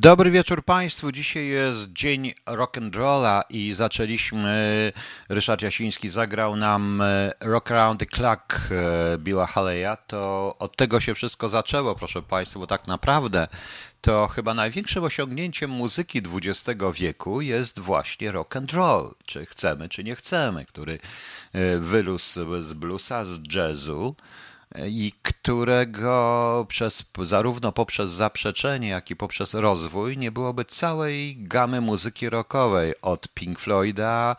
Dobry wieczór Państwu. Dzisiaj jest dzień rock'n'rolla i zaczęliśmy. Ryszard Jasiński zagrał nam e, Rock Around the Clock e, Billa Haleya. To od tego się wszystko zaczęło, proszę Państwa, bo tak naprawdę to chyba największym osiągnięciem muzyki XX wieku jest właśnie rock and roll, czy chcemy, czy nie chcemy, który e, wyrósł z bluesa, z jazzu i którego przez, zarówno poprzez zaprzeczenie, jak i poprzez rozwój nie byłoby całej gamy muzyki rockowej od Pink Floyda,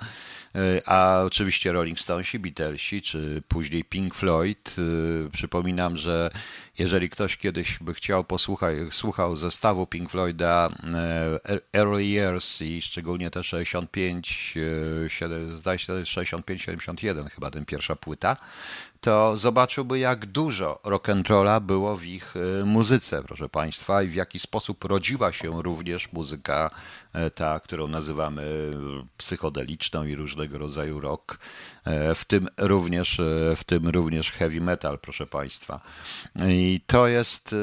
y, a oczywiście Rolling Stonesi, Beatlesi, czy później Pink Floyd. Y, przypominam, że jeżeli ktoś kiedyś by chciał posłuchać, słuchał zestawu Pink Floyda y, Early Years i szczególnie te 65, zdaje się 65-71 chyba ten pierwsza płyta, to zobaczyłby, jak dużo rock'n'rolla było w ich e, muzyce, proszę Państwa, i w jaki sposób rodziła się również muzyka ta, którą nazywamy e, psychodeliczną i różnego rodzaju rock, w tym również, w tym również heavy metal, proszę Państwa. I to jest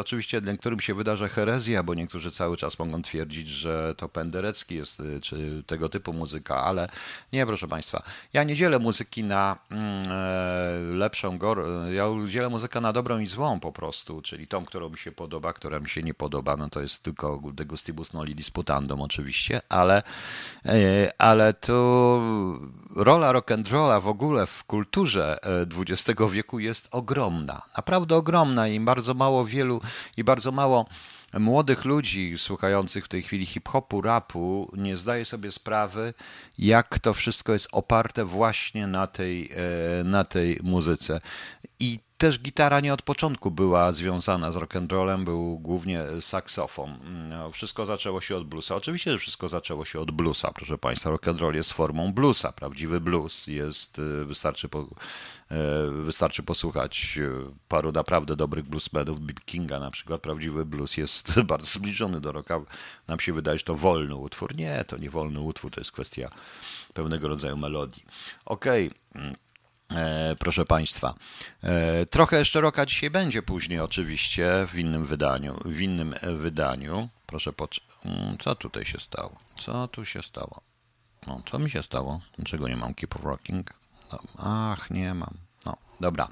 oczywiście niektórym się wydarza herezja, bo niektórzy cały czas mogą twierdzić, że to Penderecki jest, czy tego typu muzyka, ale nie, proszę Państwa. Ja nie dzielę muzyki na mm, lepszą, gor... ja udzielę muzykę na dobrą i złą po prostu, czyli tą, którą mi się podoba, która mi się nie podoba, no to jest tylko de gustibus noli oczywiście, ale, e, ale tu rola rock'n'rolla w ogóle w kulturze XX e, wieku jest ogromna, naprawdę ogromna i bardzo mało wielu i bardzo mało młodych ludzi słuchających w tej chwili hip-hopu, rapu nie zdaje sobie sprawy, jak to wszystko jest oparte właśnie na tej, e, na tej muzyce. I też gitara nie od początku była związana z rock'n'rollem, był głównie saksofon. No, wszystko zaczęło się od bluesa. Oczywiście, że wszystko zaczęło się od bluesa, proszę Państwa. Rock'n'roll jest formą bluesa. Prawdziwy blues jest, y, wystarczy, po, y, wystarczy posłuchać y, paru naprawdę dobrych bluesmenów, Big Kinga na przykład. Prawdziwy blues jest bardzo zbliżony do rocka. Nam się wydaje, że to wolny utwór. Nie, to nie wolny utwór, to jest kwestia pewnego rodzaju melodii. Okej. Okay. E, proszę Państwa. E, trochę jeszcze roka dzisiaj będzie później, oczywiście, w innym wydaniu. W innym wydaniu. Proszę pocz- mm, Co tutaj się stało? Co tu się stało? No, co mi się stało? Dlaczego nie mam Keep Rocking? No, ach, nie mam. No, dobra.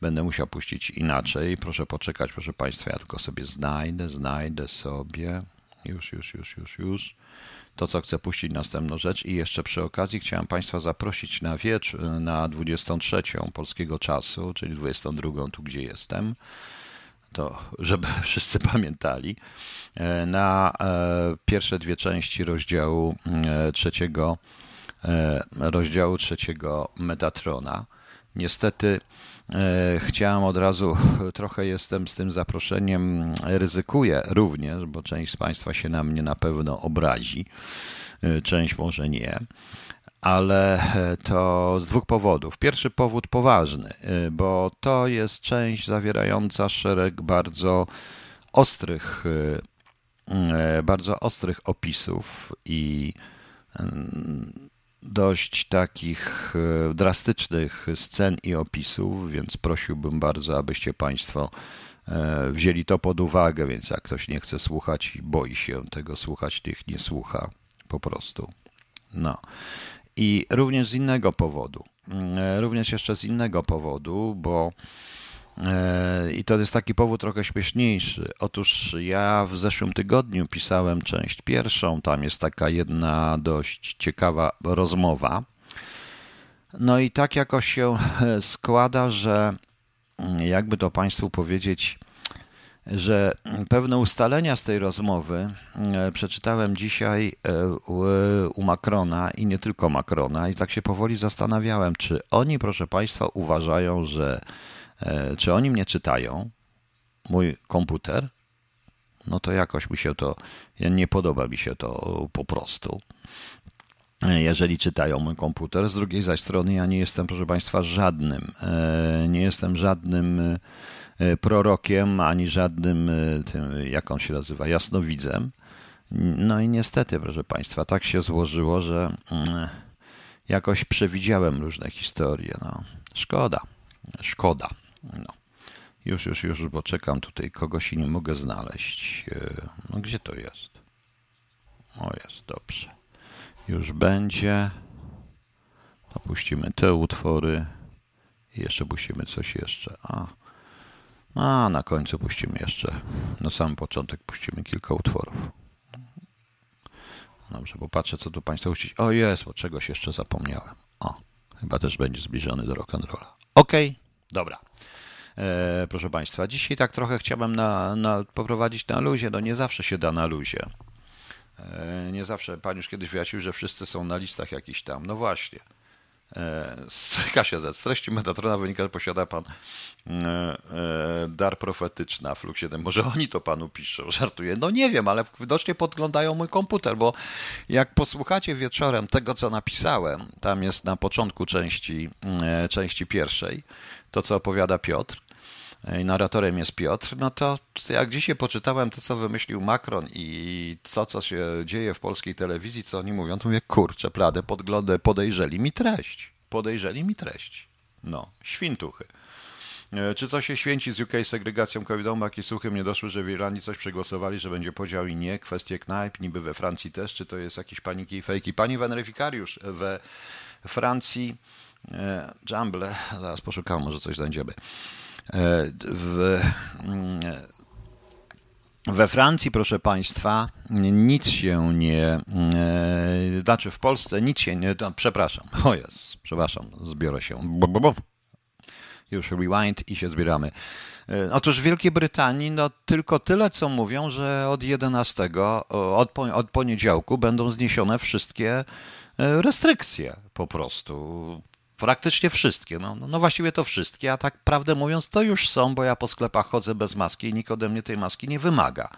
Będę musiał puścić inaczej. Proszę poczekać, proszę Państwa. Ja tylko sobie znajdę, znajdę sobie. Już, już, już, już, już to, co chcę puścić następną rzecz. I jeszcze przy okazji chciałem Państwa zaprosić na wieczór, na 23 polskiego czasu, czyli 22 tu, gdzie jestem, to żeby wszyscy pamiętali, e, na e, pierwsze dwie części rozdziału trzeciego, rozdziału trzeciego Metatrona. Niestety chciałem od razu, trochę jestem z tym zaproszeniem, ryzykuję również, bo część z Państwa się na mnie na pewno obrazi, e, część może nie, ale e, to z dwóch powodów. Pierwszy powód poważny, bo to jest część zawierająca szereg bardzo ostrych, bardzo ostrych opisów i dość takich e, drastycznych scen i opisów, więc prosiłbym bardzo, abyście Państwo e, wzięli to pod uwagę, więc jak ktoś nie chce słuchać i boi się tego słuchać, niech nie słucha po prostu. No. I również z innego powodu, e, również jeszcze z innego powodu, bo I to jest taki powód trochę śmieszniejszy. Otóż ja w zeszłym tygodniu pisałem część pierwszą. Tam jest taka jedna dość ciekawa rozmowa. No i tak jakoś się e, składa, że mm, jakby to Państwu powiedzieć, że pewne ustalenia z tej rozmowy e, przeczytałem dzisiaj u Macrona i nie tylko Macrona, i tak się powoli zastanawiałem, czy oni, proszę Państwa, uważają, że E, czy oni mnie czytają, mój komputer, no to jakoś mi się to, nie podoba mi się to po prostu. E, jeżeli czytają mój komputer, z drugiej zaś strony ja nie jestem, proszę Państwa, żadnym, e, nie jestem żadnym prorokiem, ani żadnym, tym, jak on się nazywa, jasnowidzem. No i niestety, proszę Państwa, tak się złożyło, że mm, jakoś przewidziałem różne historie. No, szkoda, szkoda. No. Już, już, już, bo czekam tutaj, kogoś i nie mogę znaleźć. E, no gdzie to jest? O, jest, dobrze. Już będzie. Opuścimy te utwory. I jeszcze puścimy coś jeszcze. A, a na końcu puścimy jeszcze. Na sam początek puścimy kilka utworów. Dobrze, bo patrzę, co tu Państwo puścić. O, jest, bo czegoś jeszcze zapomniałem. O, chyba też będzie zbliżony do rock'n'rolla. Okej, okay, dobra. E, proszę Państwa, dzisiaj tak trochę chciałem na, na, poprowadzić na luzie. No nie zawsze się da na luzie. E, nie zawsze, Pan już kiedyś wyjaśnił, że wszyscy są na listach jakiś tam. No właśnie. E, z KSZ. Z treści Metatrona wynika, że posiada pan e, e, dar profetyczny na Flux 7. Może oni to panu piszą, żartuję. No nie wiem, ale widocznie podglądają mój komputer, bo jak posłuchacie wieczorem tego, co napisałem, tam jest na początku części, części pierwszej, to co opowiada Piotr, i narratorem jest Piotr, no to jak dzisiaj poczytałem to, co wymyślił Macron i to, co się dzieje w polskiej telewizji, co oni mówią, to mówię, kurczę, pladę, podglądę, podejrzeli mi treść. Podejrzeli mi treść. No, świntuchy. E, czy co się święci z UK segregacją covidową, jakie słuchy mnie doszły, że w Irlandii coś przegłosowali, że będzie podział i nie, kwestie knajp, niby we Francji też, czy to jest jakieś paniki i fejki. Pani weneryfikariusz we Francji, e, Jumble, zaraz poszukam, może coś znajdziemy. E, w, mm, we Francji, proszę Państwa, nic się nie. E, znaczy w Polsce nic się nie. No, przepraszam, o jest, przepraszam, zbiorę się. Bo, bo, bo. Już rewind i się zbieramy. E, otóż w Wielkiej Brytanii no, tylko tyle, co mówią, że od 11, od, od poniedziałku będą zniesione wszystkie restrykcje po prostu Praktycznie wszystkie. No, no, no, właściwie to wszystkie, a tak prawdę mówiąc, to już są, bo ja po sklepach chodzę bez maski i nikt ode mnie tej maski nie wymaga.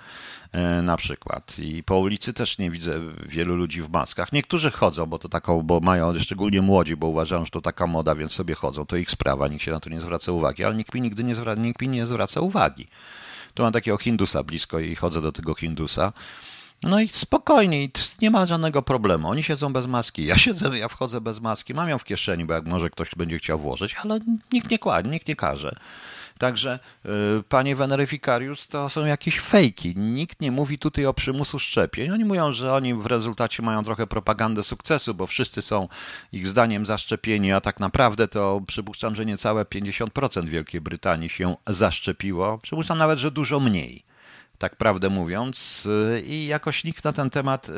E, na przykład. I po ulicy też nie widzę wielu ludzi w maskach. Niektórzy chodzą, bo to taką, bo mają, szczególnie młodzi, bo uważają, że to taka moda, więc sobie chodzą. To ich sprawa, nikt się na to nie zwraca uwagi, ale nikt mi nigdy nie zwraca, nikt mi nie zwraca uwagi. Tu mam takiego Hindusa blisko i chodzę do tego Hindusa. No i spokojnie, nie ma żadnego problemu. Oni siedzą bez maski, ja siedzę, ja wchodzę bez maski, mam ją w kieszeni, bo jak może ktoś będzie chciał włożyć, ale nikt nie kładzie, nikt nie każe. Także, yy, panie weneryfikariusz, to są jakieś fejki. Nikt nie mówi tutaj o przymusu szczepień. Oni mówią, że oni w rezultacie mają trochę propagandę sukcesu, bo wszyscy są ich zdaniem zaszczepieni, a tak naprawdę to przypuszczam, że niecałe 50% Wielkiej Brytanii się zaszczepiło. Przypuszczam nawet, że dużo mniej tak prawdę mówiąc, y, i jakoś nikt na ten temat, y,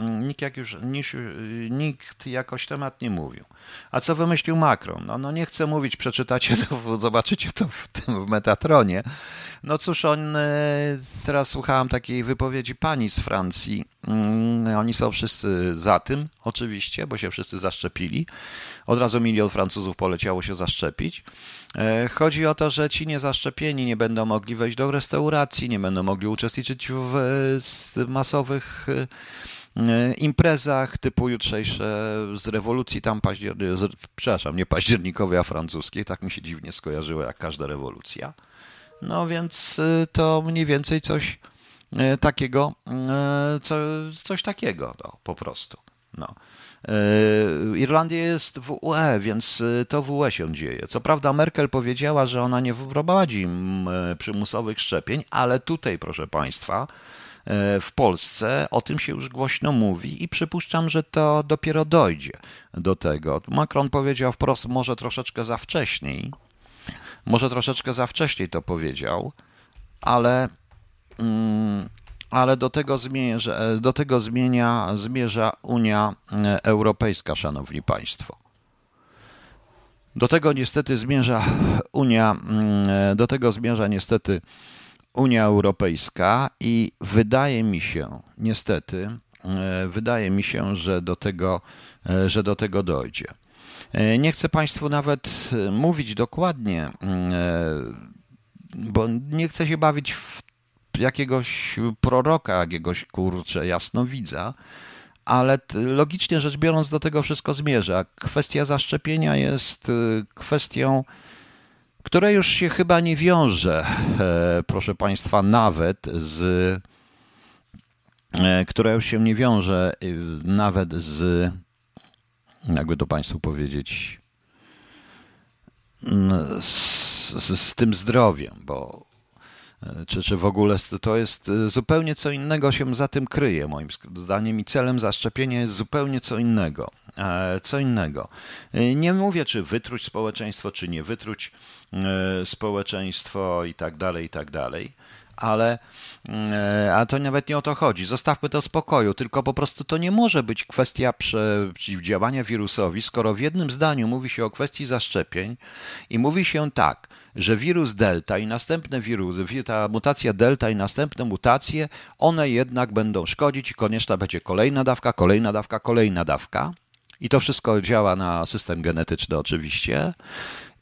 nikt, jak już, nikt jakoś temat nie mówił. A co wymyślił Macron? No, no nie chcę mówić, przeczytacie to, zobaczycie to w tym w Metatronie. No cóż, on, y, teraz słuchałem takiej wypowiedzi pani z Francji. Mm, oni są wszyscy za tym, oczywiście, bo się wszyscy zaszczepili. Od razu milion Francuzów poleciało się zaszczepić. E, chodzi o to, że ci niezaszczepieni nie będą mogli wejść do restauracji, nie będą mogli uczestniczyć w masowych e, imprezach typu jutrzejsze z rewolucji tam październik, przepraszam, nie październikowej, a francuskiej, tak mi się dziwnie skojarzyło jak każda rewolucja. No więc e, to mniej więcej coś takiego, co, coś takiego, no, po prostu. No. Irlandia jest w UE, więc to w UE się dzieje. Co prawda Merkel powiedziała, że ona nie wprowadzi e, przymusowych szczepień, ale tutaj, proszę Państwa, w Polsce o tym się już głośno mówi i przypuszczam, że to dopiero dojdzie do tego. Macron powiedział wprost, może troszeczkę za wcześniej, może troszeczkę za wcześniej to powiedział, ale mm, ale do tego, zmierza, do tego zmienia, zmierza Unia Europejska, szanowni państwo. Do tego niestety zmierza Unia, do tego zmierza niestety Unia Europejska i wydaje mi się, niestety, wydaje mi się, że do tego, że do tego dojdzie. Nie chcę Państwu nawet mówić dokładnie, bo nie chcę się bawić w jakiegoś proroka, jakiegoś kurcze jasnowidza, ale logicznie rzecz biorąc do tego wszystko zmierza. Kwestia zaszczepienia jest kwestią, która już się chyba nie wiąże, e, proszę Państwa, nawet z e, która już się nie wiąże nawet z, jakby to Państwu powiedzieć, z z, z tym zdrowiem, bo czy, czy w ogóle to jest zupełnie co innego się za tym kryje, moim zdaniem, i celem zaszczepienia jest zupełnie co innego. Co innego. Nie mówię, czy wytruć społeczeństwo, czy nie wytruć społeczeństwo i tak dalej, i tak dalej ale e, a to nawet nie o to chodzi. Zostawmy to w spokoju, tylko po prostu to nie może być kwestia przeciwdziałania wirusowi, skoro w jednym zdaniu mówi się o kwestii zaszczepień i mówi się tak, że wirus delta i następne wirusy, ta mutacja delta i następne mutacje, one jednak będą szkodzić i konieczna będzie kolejna dawka, kolejna dawka, kolejna dawka. I to wszystko działa na system genetyczny oczywiście.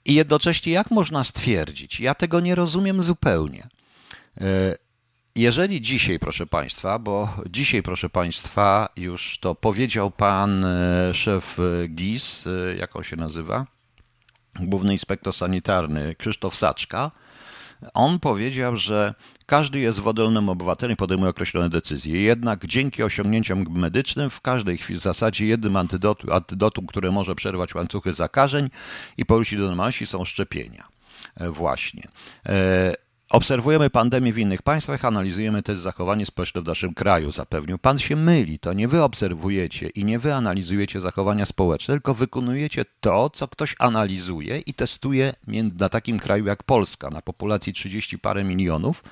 I jednocześnie jak można stwierdzić, ja tego nie rozumiem zupełnie, jeżeli dzisiaj, proszę Państwa, bo dzisiaj, proszę Państwa, już to powiedział pan e, szef GIS, e, jak on się nazywa? Główny inspektor sanitarny Krzysztof Saczka. On powiedział, że każdy jest wodolnym obywatelem i podejmuje określone decyzje. Jednak dzięki osiągnięciom medycznym w każdej chwili w zasadzie jednym antydotum, antydotum które może przerwać łańcuchy zakażeń i powrócić do normalności są szczepienia. Właśnie. Obserwujemy pandemię w innych państwach, analizujemy też zachowanie społeczne w naszym kraju. Zapewnił pan się myli. To nie wy obserwujecie i nie wy analizujecie zachowania społeczne, tylko wykonujecie to, co ktoś analizuje i testuje na takim kraju jak Polska, na populacji 30 parę milionów,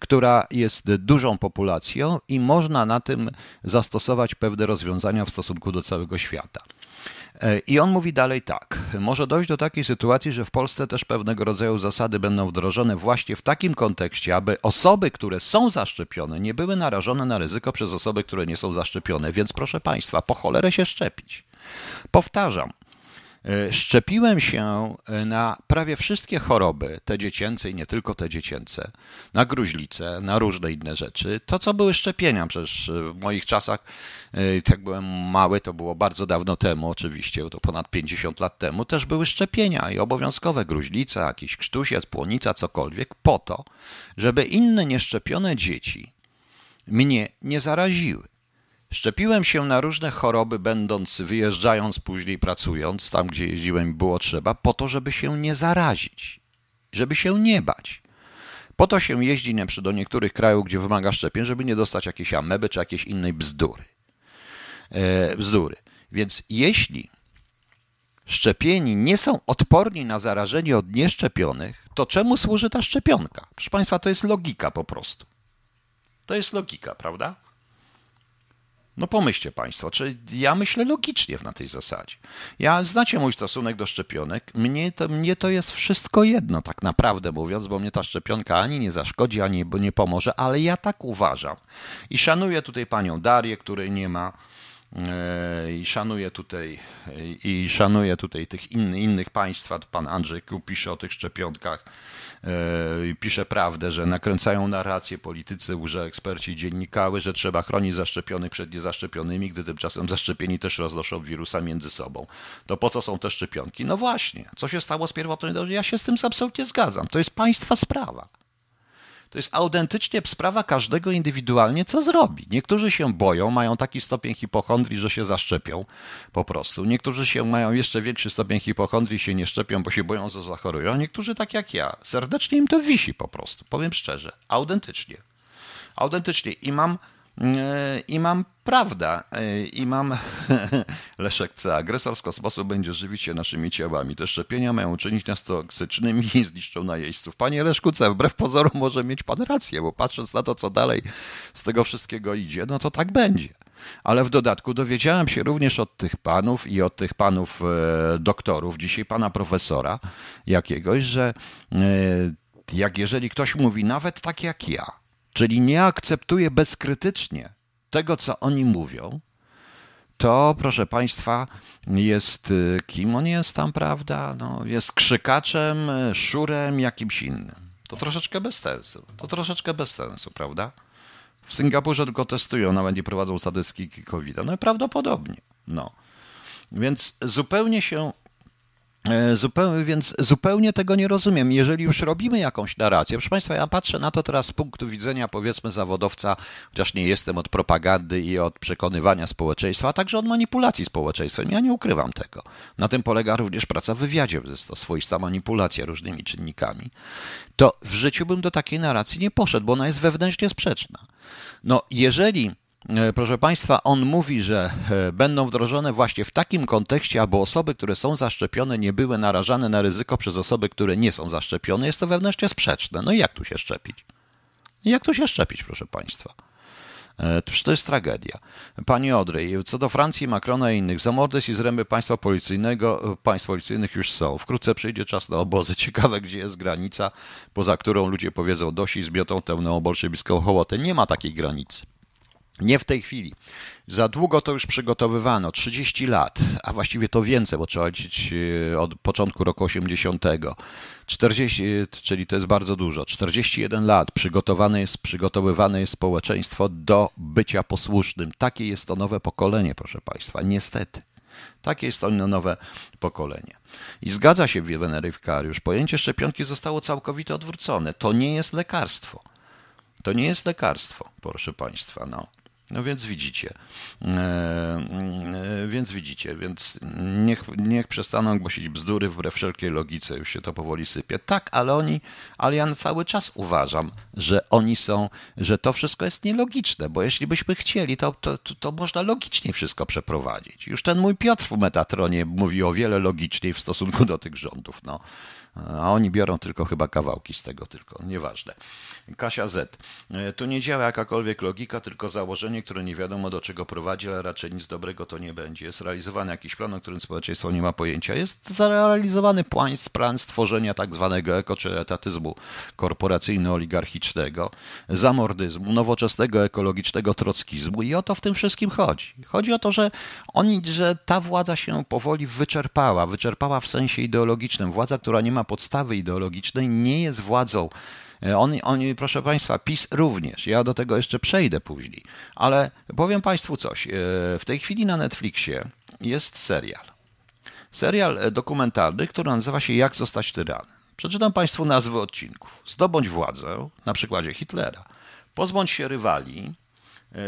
która jest dużą populacją i można na tym zastosować pewne rozwiązania w stosunku do całego świata. E, I on mówi dalej tak. Może dojść do takiej sytuacji, że w Polsce też pewnego rodzaju zasady będą wdrożone właśnie w takim kontekście, aby osoby, które są zaszczepione, nie były narażone na ryzyko przez osoby, które nie są zaszczepione. Więc proszę Państwa, po cholerę się szczepić. Powtarzam, szczepiłem się e, na prawie wszystkie choroby, te dziecięce i nie tylko te dziecięce, na gruźlicę, na różne inne rzeczy. To, co były szczepienia, przecież e, w moich czasach, jak byłem mały, to było bardzo dawno temu, oczywiście, to ponad 50 lat temu, też były szczepienia i obowiązkowe gruźlica, jakiś krztusiec, płonica, cokolwiek, po to, żeby inne nieszczepione dzieci mnie nie zaraziły. Szczepiłem się na różne choroby, będąc, wyjeżdżając, później pracując, tam gdzie jeździłem było trzeba, po to, żeby się nie zarazić, żeby się nie bać. Po to się jeździ na do niektórych krajów, gdzie wymaga szczepień, żeby nie dostać jakiejś ameby czy jakiejś innej bzdury. E, bzdury. Więc jeśli szczepieni nie są odporni na zarażenie od nieszczepionych, to czemu służy ta szczepionka? Proszę Państwa, to jest logika po prostu. To jest logika, prawda? No pomyślcie Państwo, czy ja myślę logicznie na tej zasadzie. Ja znacie mój stosunek do szczepionek. Mnie to, mnie to jest wszystko jedno, tak naprawdę mówiąc, bo mnie ta szczepionka ani nie zaszkodzi, ani nie pomoże, ale ja tak uważam. I szanuję tutaj panią Darię, której nie ma. E, I szanuję tutaj, i szanuję tutaj tych innych, innych państwa. Pan Andrzej pisze o tych szczepionkach E, pisze prawdę, że nakręcają narrację politycy, łże eksperci i dziennikały, że trzeba chronić zaszczepionych przed niezaszczepionymi, gdy tymczasem zaszczepieni też roznoszą wirusa między sobą. To po co są te szczepionki? No właśnie, co się stało z pierwotną Ja się z tym absolutnie zgadzam. To jest państwa sprawa. To jest autentycznie sprawa każdego indywidualnie, co zrobi. Niektórzy się boją, mają taki stopień hipochondrii, że się zaszczepią po prostu. Niektórzy się mają jeszcze większy stopień hipochondrii, się nie szczepią, bo się boją, że zachorują. Niektórzy tak jak ja. Serdecznie im to wisi po prostu. Powiem szczerze. Autentycznie. Autentycznie. I mam I mam prawda, e, i mam Leszek C. Agresor z kosmosu będzie żywić się naszymi ciałami. Te szczepienia mają uczynić nas toksycznymi i zniszczą najeźdźców. Panie Leszku C., wbrew pozorom może mieć pan rację, bo patrząc na to, co dalej z tego wszystkiego idzie, no to tak będzie. Ale w dodatku dowiedziałem się również od tych panów i od tych panów e, doktorów, dzisiaj pana profesora jakiegoś, że jak jeżeli ktoś mówi, nawet tak jak ja, czyli nie akceptuje bezkrytycznie tego, co oni mówią, to proszę Państwa, jest y, kim on jest tam, prawda? No, jest krzykaczem, szurem, jakimś innym. To troszeczkę bez sensu. To troszeczkę bez sensu, prawda? W Singapurze tylko testują, nawet nie prowadzą statystyki COVID-a. No i prawdopodobnie. No. Więc zupełnie się E, więc zupełnie tego nie rozumiem. Jeżeli już robimy jakąś narrację, proszę Państwa, ja patrzę na to teraz z punktu widzenia, powiedzmy, zawodowca, chociaż nie jestem od propagandy i od przekonywania społeczeństwa, a także od manipulacji społeczeństwem. Ja nie ukrywam tego. Na tym polega również praca w wywiadzie, jest to swoista manipulacja różnymi czynnikami. To w życiu bym do takiej narracji nie poszedł, bo ona jest wewnętrznie sprzeczna. No, jeżeli proszę Państwa, on mówi, że e, będą wdrożone właśnie w takim kontekście, aby osoby, które są zaszczepione, nie były narażane na ryzyko przez osoby, które nie są zaszczepione. Jest to wewnętrznie sprzeczne. No i jak tu się szczepić? Jak tu się szczepić, proszę Państwa? E, to jest tragedia. Panie Odrej, co do Francji, Macrona i innych, zamordyzm i zręby państwa policyjnego, państw policyjnych już są. Wkrótce przyjdzie czas na obozy. Ciekawe, gdzie jest granica, poza którą ludzie powiedzą dość i zmiotą tę neobolszewicką hołotę. Nie ma takiej granicy. Nie w tej chwili. Za długo to już przygotowywano 30 lat, a właściwie to więcej, bo trzeba liczyć e, od początku roku 80. 40, czyli to jest bardzo dużo. 41 lat przygotowane jest, przygotowywane jest społeczeństwo do bycia posłusznym. Takie jest to nowe pokolenie, proszę Państwa, niestety. Takie jest to nowe pokolenie. I zgadza się Weneryfikariusz, pojęcie szczepionki zostało całkowicie odwrócone. To nie jest lekarstwo. To nie jest lekarstwo, proszę Państwa. No. No więc widzicie, e, e, więc widzicie, więc niech, niech przestaną głosić bzdury wbrew wszelkiej logice, już się to powoli sypie. Tak, ale oni, ale ja cały czas uważam, że oni są, że to wszystko jest nielogiczne, bo jeśli byśmy chcieli, to, to, to, to można logicznie wszystko przeprowadzić. Już ten mój Piotr w Metatronie mówi o wiele logiczniej w stosunku do tych rządów. No a oni biorą tylko chyba kawałki z tego tylko, nieważne. Kasia Z. E, tu nie działa jakakolwiek logika, tylko założenie, które nie wiadomo do czego prowadzi, ale raczej nic dobrego to nie będzie. Jest realizowany jakiś plan, o którym społeczeństwo nie ma pojęcia. Jest zrealizowany plan, plan stworzenia tak zwanego eko czy etatyzmu korporacyjno-oligarchicznego, zamordyzmu, nowoczesnego ekologicznego trockizmu i o to w tym wszystkim chodzi. Chodzi o to, że oni, że ta władza się powoli wyczerpała, wyczerpała w sensie ideologicznym. Władza, która nie ma podstawy ideologicznej, nie jest władzą. E, oni, oni, proszę Państwa, PiS również. Ja do tego jeszcze przejdę później. Ale powiem Państwu coś. E, w tej chwili na Netflixie jest serial. Serial e, dokumentalny, który nazywa się Jak zostać tyranem. Przeczytam Państwu nazwy odcinków. Zdobądź władzę, na przykładzie Hitlera. Pozbądź się rywali,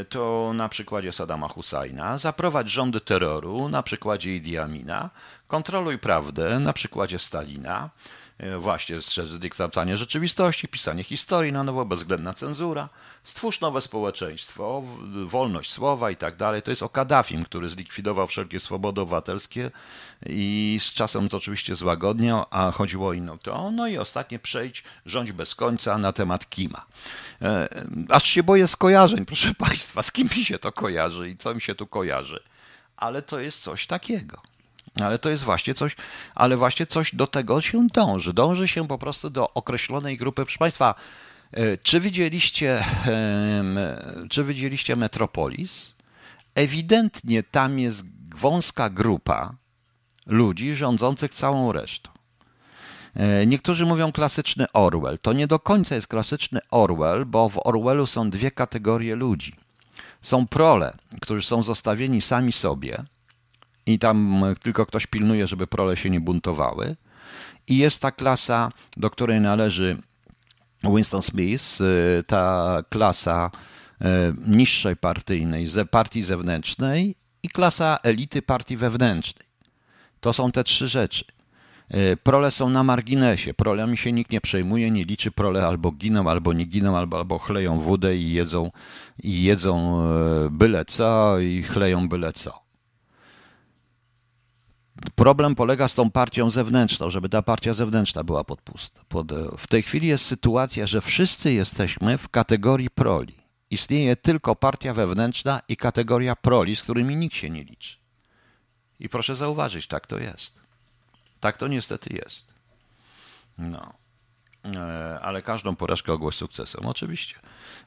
to na przykładzie Saddama Husajna. Zaprowadź rządy terroru, na przykładzie Idi Amina. Kontroluj prawdę na przykładzie Stalina. E, właśnie strzec dyktatowanie rzeczywistości, pisanie historii na nowo, bezwzględna cenzura. Stwórz nowe społeczeństwo, wolność słowa i tak dalej. To jest o Kaddafim, który zlikwidował wszelkie swobody obywatelskie i z czasem to oczywiście złagodniał, a chodziło o inną to. No i ostatnie przejdź, rządź bez końca na temat Kima. E, aż się boję skojarzeń, proszę Państwa, z kim mi się to kojarzy i co mi się tu kojarzy. Ale to jest coś takiego. Ale to jest właśnie coś, ale właśnie coś do tego się dąży. Dąży się po prostu do określonej grupy. Proszę Państwa, e, czy widzieliście, czy widzieliście Metropolis? Ewidentnie tam jest wąska grupa ludzi rządzących całą resztą. E, niektórzy mówią klasyczny Orwell. To nie do końca jest klasyczny Orwell, bo w Orwellu są dwie kategorie ludzi. Są prole, którzy są zostawieni sami sobie, i tam tylko ktoś pilnuje, żeby prole się nie buntowały. I jest ta klasa, do której należy Winston Smith, y, ta klasa y, niższej partyjnej, partii zewnętrznej i klasa elity partii wewnętrznej. To są te trzy rzeczy. Y, prole są na marginesie. Prolami się nikt nie przejmuje, nie liczy. Prole albo giną, albo nie giną, albo, albo chleją wódę i jedzą, i jedzą byle co i chleją byle co. Problem polega z tą partią zewnętrzną, żeby ta partia zewnętrzna była podpusta. Pod, w tej chwili jest sytuacja, że wszyscy jesteśmy w kategorii proli. Istnieje tylko partia wewnętrzna i kategoria proli, z którymi nikt się nie liczy. I proszę zauważyć, tak to jest. Tak to niestety jest. No. E, ale każdą porażkę ogłoś sukcesem, oczywiście.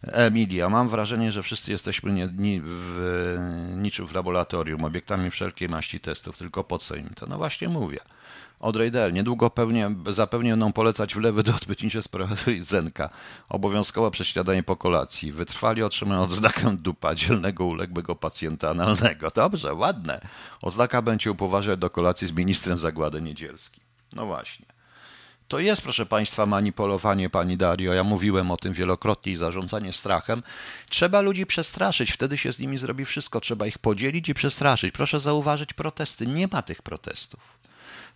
Emilia, mam wrażenie, że wszyscy jesteśmy nie, nie, w, niczym w laboratorium, obiektami wszelkiej maści testów, tylko po co im to? No właśnie mówię. Od Reidel, niedługo pewnie, zapewnie będą polecać wlewy do odbytnicze sprawy Zenka. Obowiązkowe prześladanie po kolacji. Wytrwali otrzymają odznakę dupa dzielnego uległego pacjenta analnego. Dobrze, ładne. Oznaka będzie upoważniać do kolacji z ministrem zagłady niedzielski. No właśnie. To jest, proszę Państwa, manipulowanie, Pani Dario. Ja mówiłem o tym wielokrotnie i zarządzanie strachem. Trzeba ludzi przestraszyć, wtedy się z nimi zrobi wszystko. Trzeba ich podzielić i przestraszyć. Proszę zauważyć protesty. Nie ma tych protestów.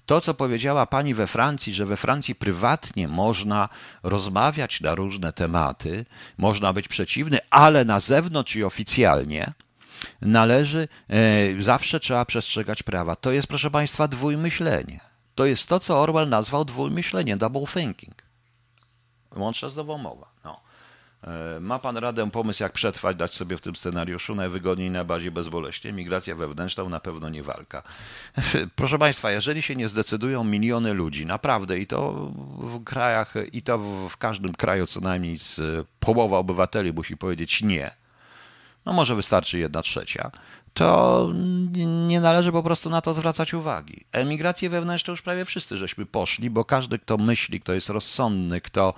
To, co powiedziała Pani we Francji, że we Francji prywatnie można rozmawiać na różne tematy, można być przeciwny, ale na zewnątrz i oficjalnie należy, e, zawsze trzeba przestrzegać prawa. To jest, proszę Państwa, dwójmyślenie. To jest to, co Orwell nazwał dwójmyśleniem, double thinking. Łączna znowu No. E, ma pan radę, pomysł, jak przetrwać, dać sobie w tym scenariuszu najwygodniej na bazie bezboleśnie? Migracja wewnętrzna na pewno nie walka. Proszę państwa, jeżeli się nie zdecydują miliony ludzi, naprawdę, i to w krajach, i to w każdym kraju co najmniej z połowa obywateli musi powiedzieć nie, no może wystarczy jedna trzecia, to nie należy po prostu na to zwracać uwagi. Emigrację wewnętrzną już prawie wszyscy żeśmy poszli, bo każdy, kto myśli, kto jest rozsądny, kto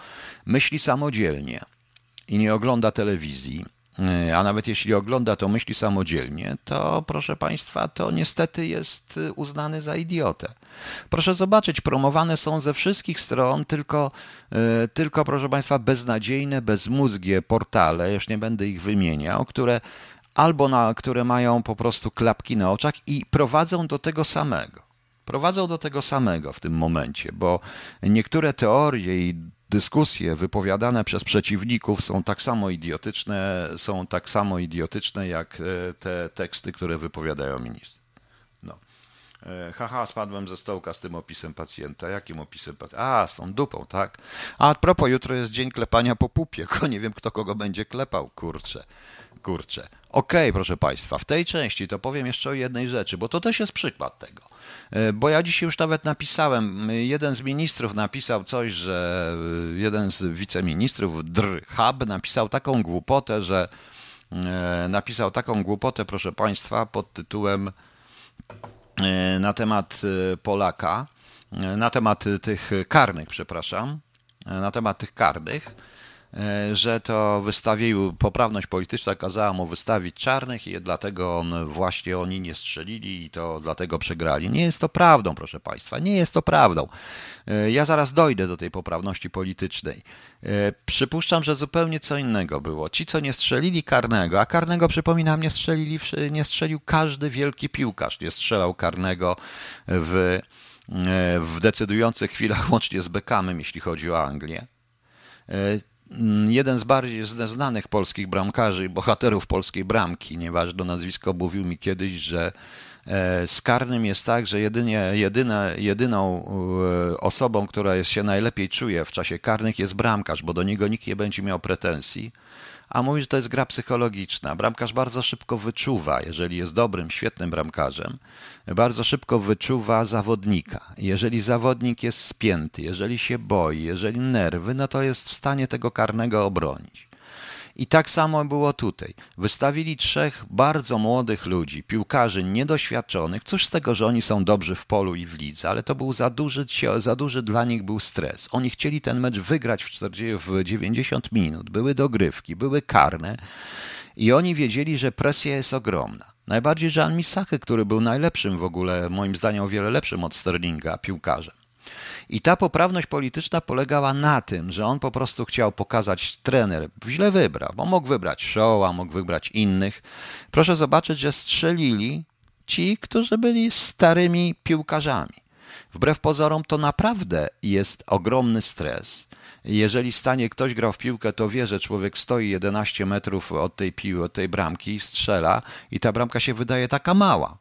myśli samodzielnie i nie ogląda telewizji, a nawet jeśli ogląda, to myśli samodzielnie, to proszę Państwa, to niestety jest uznany za idiotę. Proszę zobaczyć, promowane są ze wszystkich stron tylko, e, tylko proszę Państwa, beznadziejne, bezmózgie portale, już nie będę ich wymieniał, które albo na, które mają po prostu klapki na oczach i prowadzą do tego samego. Prowadzą do tego samego w tym momencie, bo niektóre teorie i dyskusje wypowiadane przez przeciwników są tak samo idiotyczne, są tak samo idiotyczne jak e, te teksty, które wypowiadają ministry. E, haha, spadłem ze stołka z tym opisem pacjenta. Jakim opisem pacjenta? A, z tą dupą, tak? A, propos, jutro jest dzień klepania po pupie. Nie wiem, kto kogo będzie klepał, kurczę. Kurczę. Okej, okay, proszę Państwa, w tej części to powiem jeszcze o jednej rzeczy, bo to też jest przykład tego. E, bo ja dzisiaj już nawet napisałem, jeden z ministrów napisał coś, że e, jeden z wiceministrów, Dr Hub, napisał taką głupotę, że napisał taką głupotę, proszę Państwa, pod tytułem na temat Polaka, na temat tych karnych, przepraszam, na temat tych karnych E, że to wystawił, poprawność polityczna kazała mu wystawić czarnych i dlatego on, właśnie oni nie strzelili i to dlatego przegrali. Nie jest to prawdą, proszę Państwa, nie jest to prawdą. E, ja zaraz dojdę do tej poprawności politycznej. E, przypuszczam, że zupełnie co innego było. Ci, co nie strzelili karnego, a karnego, przypominam, nie, strzelili, nie strzelił każdy wielki piłkarz, nie strzelał karnego w, w decydujących chwilach, łącznie z Beckhamem, jeśli chodzi o Anglię jeden z bardziej znanych polskich bramkarzy i bohaterów polskiej bramki, nieważne nazwisko, mówił mi kiedyś, że e, z karnym jest tak, że jedynie, jedyne, jedyną e, osobą, która jest, się najlepiej czuje w czasie karnych jest bramkarz, bo do niego nikt nie będzie miał pretensji a mówi, że to jest gra psychologiczna. Bramkarz bardzo szybko wyczuwa, jeżeli jest dobrym, świetnym bramkarzem, bardzo szybko wyczuwa zawodnika. Jeżeli zawodnik jest spięty, jeżeli się boi, jeżeli nerwy, no to jest w stanie tego karnego obronić. I tak samo było tutaj. Wystawili trzech bardzo młodych ludzi, piłkarzy niedoświadczonych. Cóż z tego, że oni są dobrzy w polu i w lidze, ale to był za duży, za duży dla nich był stres. Oni chcieli ten mecz wygrać w, 40, w 90 minut. Były dogrywki, były karne i oni wiedzieli, że presja jest ogromna. Najbardziej Jean Misachy, który był najlepszym w ogóle, moim zdaniem o wiele lepszym od Sterlinga piłkarzem. I ta poprawność polityczna polegała na tym, że on po prostu chciał pokazać, trener źle wybrał, bo mógł wybrać Showa, mógł wybrać innych. Proszę zobaczyć, że strzelili ci, którzy byli starymi piłkarzami. Wbrew pozorom to naprawdę jest ogromny stres. Jeżeli stanie ktoś grał w piłkę, to wie, że człowiek stoi 11 metrów od tej piły, od tej bramki, strzela i ta bramka się wydaje taka mała.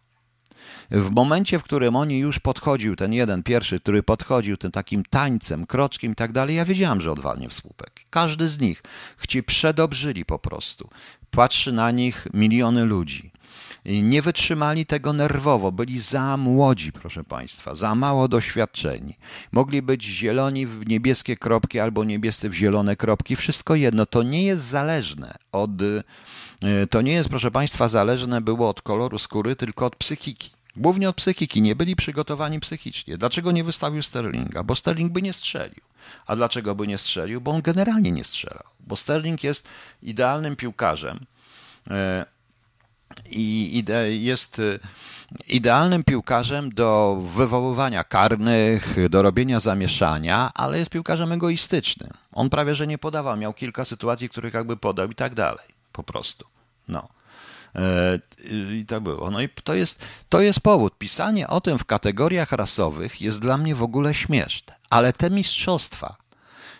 W momencie, w którym oni już podchodził, ten jeden pierwszy, który podchodził tym takim tańcem, kroczkiem i tak dalej, ja wiedziałem, że odwalnie w słupek. Każdy z nich ci przedobrzyli po prostu. Patrzy na nich miliony ludzi. nie wytrzymali tego nerwowo, byli za młodzi, proszę Państwa, za mało doświadczeni. Mogli być zieloni w niebieskie kropki albo niebiescy w zielone kropki, wszystko jedno. To nie jest zależne od. E, to nie jest, proszę Państwa, zależne było od koloru skóry, tylko od psychiki. Głównie od psychiki. Nie byli przygotowani psychicznie. Dlaczego nie wystawił Sterlinga? Bo Sterling by nie strzelił. A dlaczego by nie strzelił? Bo on generalnie nie strzelał. Bo Sterling jest idealnym piłkarzem e, i jest e, idealnym piłkarzem do wywoływania karnych, do robienia zamieszania, ale jest piłkarzem egoistycznym. On prawie że nie podawał, miał kilka sytuacji, których jakby podał i tak dalej. Po prostu. No. E, I tak było. No i to jest, to jest powód. Pisanie o tym w kategoriach rasowych jest dla mnie w ogóle śmieszne. Ale te mistrzostwa,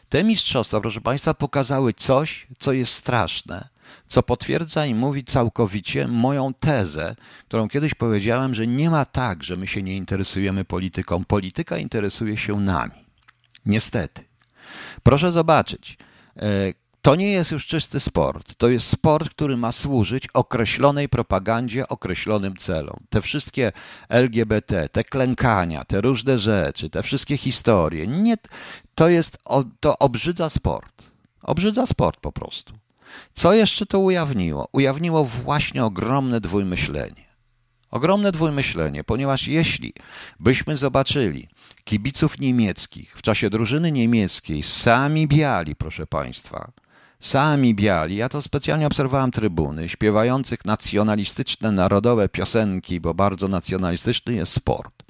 te mistrzostwa, proszę Państwa, pokazały coś, co jest straszne, co potwierdza i mówi całkowicie moją tezę, którą kiedyś powiedziałem, że nie ma tak, że my się nie interesujemy polityką. Polityka interesuje się nami. Niestety. Proszę zobaczyć. To nie jest już czysty sport. To jest sport, który ma służyć określonej propagandzie, określonym celom. Te wszystkie LGBT, te klękania, te różne rzeczy, te wszystkie historie, nie, to jest, to obrzydza sport. Obrzydza sport po prostu. Co jeszcze to ujawniło? Ujawniło właśnie ogromne dwójmyślenie. Ogromne dwójmyślenie, ponieważ jeśli byśmy zobaczyli kibiców niemieckich w czasie drużyny niemieckiej, sami biali, proszę Państwa, Sami biali, ja to specjalnie obserwowałem trybuny, śpiewających nacjonalistyczne, narodowe piosenki, bo bardzo nacjonalistyczny jest sport.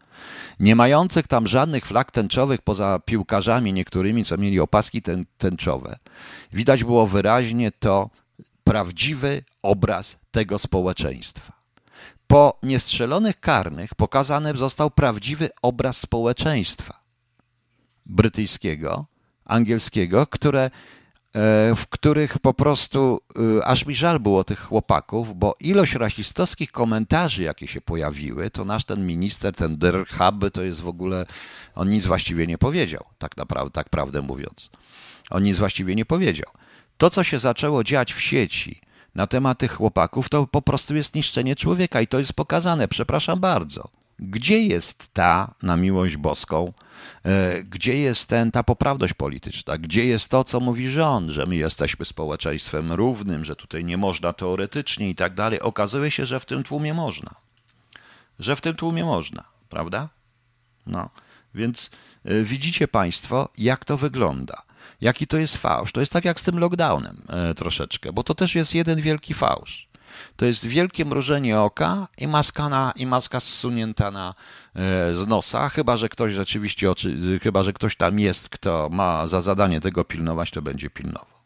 Nie mających tam żadnych flag tęczowych poza piłkarzami niektórymi, co mieli opaski tęczowe. Widać było wyraźnie to prawdziwy obraz tego społeczeństwa. Po niestrzelonych karnych pokazany został prawdziwy obraz społeczeństwa brytyjskiego, angielskiego, które w których po prostu e, aż mi żal było tych chłopaków, bo ilość rasistowskich komentarzy, jakie się pojawiły, to nasz ten minister, ten Derhab, to jest w ogóle, on nic właściwie nie powiedział, tak naprawdę, tak prawdę mówiąc. On nic właściwie nie powiedział. To, co się zaczęło dziać w sieci na temat tych chłopaków, to po prostu jest niszczenie człowieka i to jest pokazane, przepraszam bardzo. Gdzie jest ta, na miłość boską, e, gdzie jest ten, ta poprawność polityczna? Gdzie jest to, co mówi rząd, że my jesteśmy społeczeństwem równym, że tutaj nie można teoretycznie i tak dalej? Okazuje się, że w tym tłumie można. Że w tym tłumie można, prawda? No, więc e, widzicie Państwo, jak to wygląda. Jaki to jest fałsz. To jest tak jak z tym lockdownem e, troszeczkę, bo to też jest jeden wielki fałsz. To jest wielkie mrużenie oka i maska, na, i maska zsunięta na, e, z nosa, chyba że ktoś rzeczywiście, oczy, chyba że ktoś tam jest, kto ma za zadanie tego pilnować, to będzie pilnował.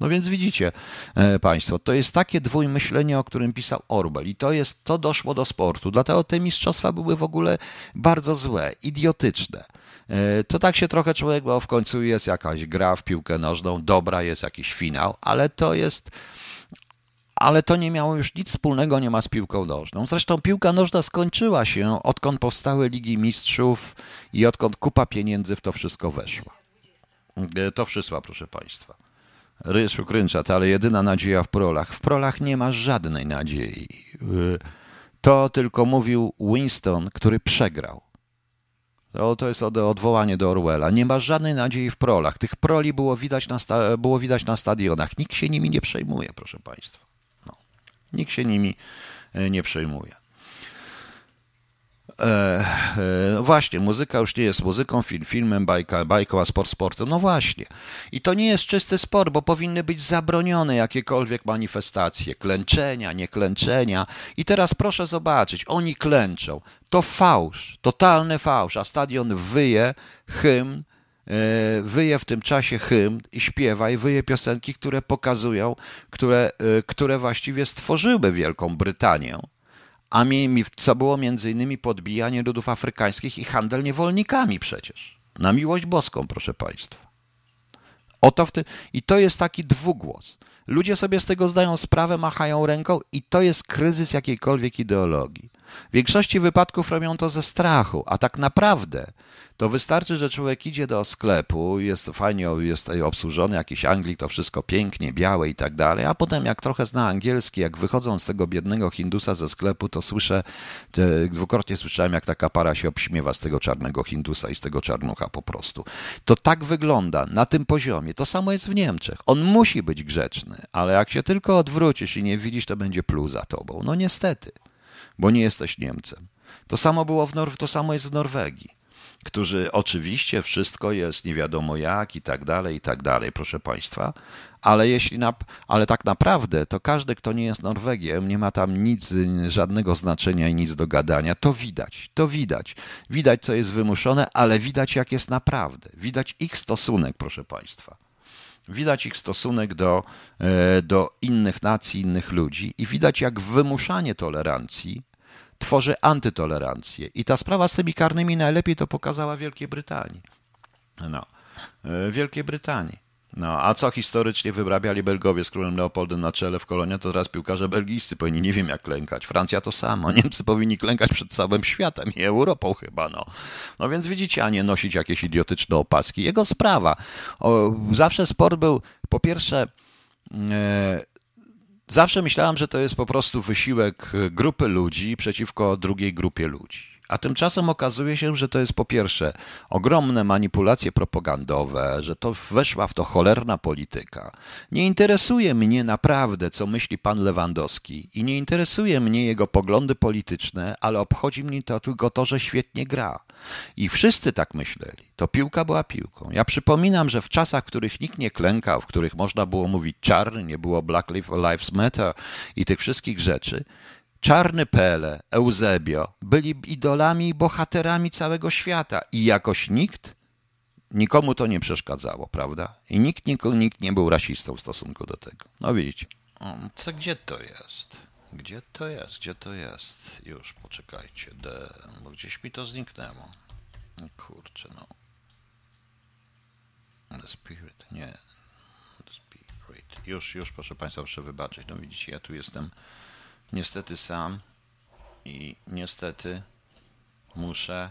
No więc widzicie e, Państwo, to jest takie dwójmyślenie, o którym pisał Orwell i to jest, to doszło do sportu. Dlatego te mistrzostwa były w ogóle bardzo złe, idiotyczne. E, to tak się trochę człowiek, bo w końcu jest jakaś gra w piłkę nożną, dobra, jest jakiś finał, ale to jest ale to nie miało już nic wspólnego nie ma z piłką nożną. Zresztą piłka nożna skończyła się, odkąd powstały Ligi Mistrzów i odkąd kupa pieniędzy w to wszystko weszła. E, to wszystko, proszę Państwa. Ryż ukręczat, ale jedyna nadzieja w prolach. W prolach nie ma żadnej nadziei. E, to tylko mówił Winston, który przegrał. To, to jest odwołanie do Orwella. Nie ma żadnej nadziei w prolach. Tych proli było widać na, było widać na stadionach. Nikt się nimi nie przejmuje, proszę Państwa. Nikt się nimi e, nie przejmuje. E, e, właśnie, muzyka już nie jest muzyką, film, filmem, bajka, bajką, a sport sportem. No właśnie. I to nie jest czysty sport, bo powinny być zabronione jakiekolwiek manifestacje, klęczenia, nieklęczenia. I teraz proszę zobaczyć, oni klęczą. To fałsz, totalny fałsz, a stadion wyje hymn wyje w tym czasie hymn i śpiewa i wyje piosenki, które pokazują, które, e, które właściwie stworzyły Wielką Brytanię, a co było między innymi podbijanie ludów afrykańskich i handel niewolnikami przecież. Na miłość boską, proszę Państwa. Oto w I to jest taki dwugłos. Ludzie sobie z tego zdają sprawę, machają ręką i to jest kryzys jakiejkolwiek ideologii. W większości wypadków robią to ze strachu, a tak naprawdę to wystarczy, że człowiek idzie do sklepu, jest fajnie jest obsłużony, jakiś Anglik, to wszystko pięknie, białe i tak dalej, a potem jak trochę zna angielski, jak wychodzą z tego biednego Hindusa ze sklepu, to słyszę, dwukrotnie słyszałem, jak taka para się obśmiewa z tego czarnego Hindusa i z tego czarnucha po prostu. To tak wygląda na tym poziomie. To samo jest w Niemczech. On musi być grzeczny, ale jak się tylko odwrócisz i nie widzisz, to będzie pluł za tobą. No niestety, bo nie jesteś Niemcem. To samo było w Nor- to samo jest w Norwegii którzy oczywiście wszystko jest nie wiadomo jak i tak dalej, i tak dalej, proszę Państwa, ale jeśli na, ale tak naprawdę to każdy, kto nie jest Norwegiem, nie ma tam nic, żadnego znaczenia i nic do gadania, to widać, to widać. Widać, co jest wymuszone, ale widać, jak jest naprawdę. Widać ich stosunek, proszę Państwa. Widać ich stosunek do, e, do innych nacji, innych ludzi i widać, jak wymuszanie tolerancji tworzy antytolerancję. I ta sprawa z tymi karnymi najlepiej to pokazała Wielkiej Brytanii. No, e, Wielkiej Brytanii. No, a co historycznie wyrabiali Belgowie z królem Leopoldem na czele w kolonie, to teraz piłkarze belgijscy powinni nie wiem jak klękać. Francja to samo. Niemcy powinni klękać przed całym światem i Europą chyba, no. No więc widzicie, a nie nosić jakieś idiotyczne opaski. Jego sprawa. O, zawsze sport był, po pierwsze, e, Zawsze myślałem, że to jest po prostu wysiłek grupy ludzi przeciwko drugiej grupie ludzi. A tymczasem okazuje się, że to jest po pierwsze ogromne manipulacje propagandowe, że to weszła w to cholerna polityka. Nie interesuje mnie naprawdę, co myśli pan Lewandowski i nie interesuje mnie jego poglądy polityczne, ale obchodzi mnie to tylko to, że świetnie gra. I wszyscy tak myśleli. To piłka była piłką. Ja przypominam, że w czasach, w których nikt nie klękał, w których można było mówić czarny, nie było Black Lives Matter i tych wszystkich rzeczy, Czarny Pele, Eusebio byli idolami i bohaterami całego świata i jakoś nikt, nikomu to nie przeszkadzało, prawda? I nikt, nikt, nikt nie był rasistą w stosunku do tego. No widzicie. Co, gdzie to jest? Gdzie to jest? Gdzie to jest? Już, poczekajcie, de, bo gdzieś mi to zniknęło. Kurczę, no. The Spirit, nie. The Spirit. Już, już, proszę Państwa, proszę wybaczyć. No widzicie, ja tu jestem niestety sam i niestety muszę.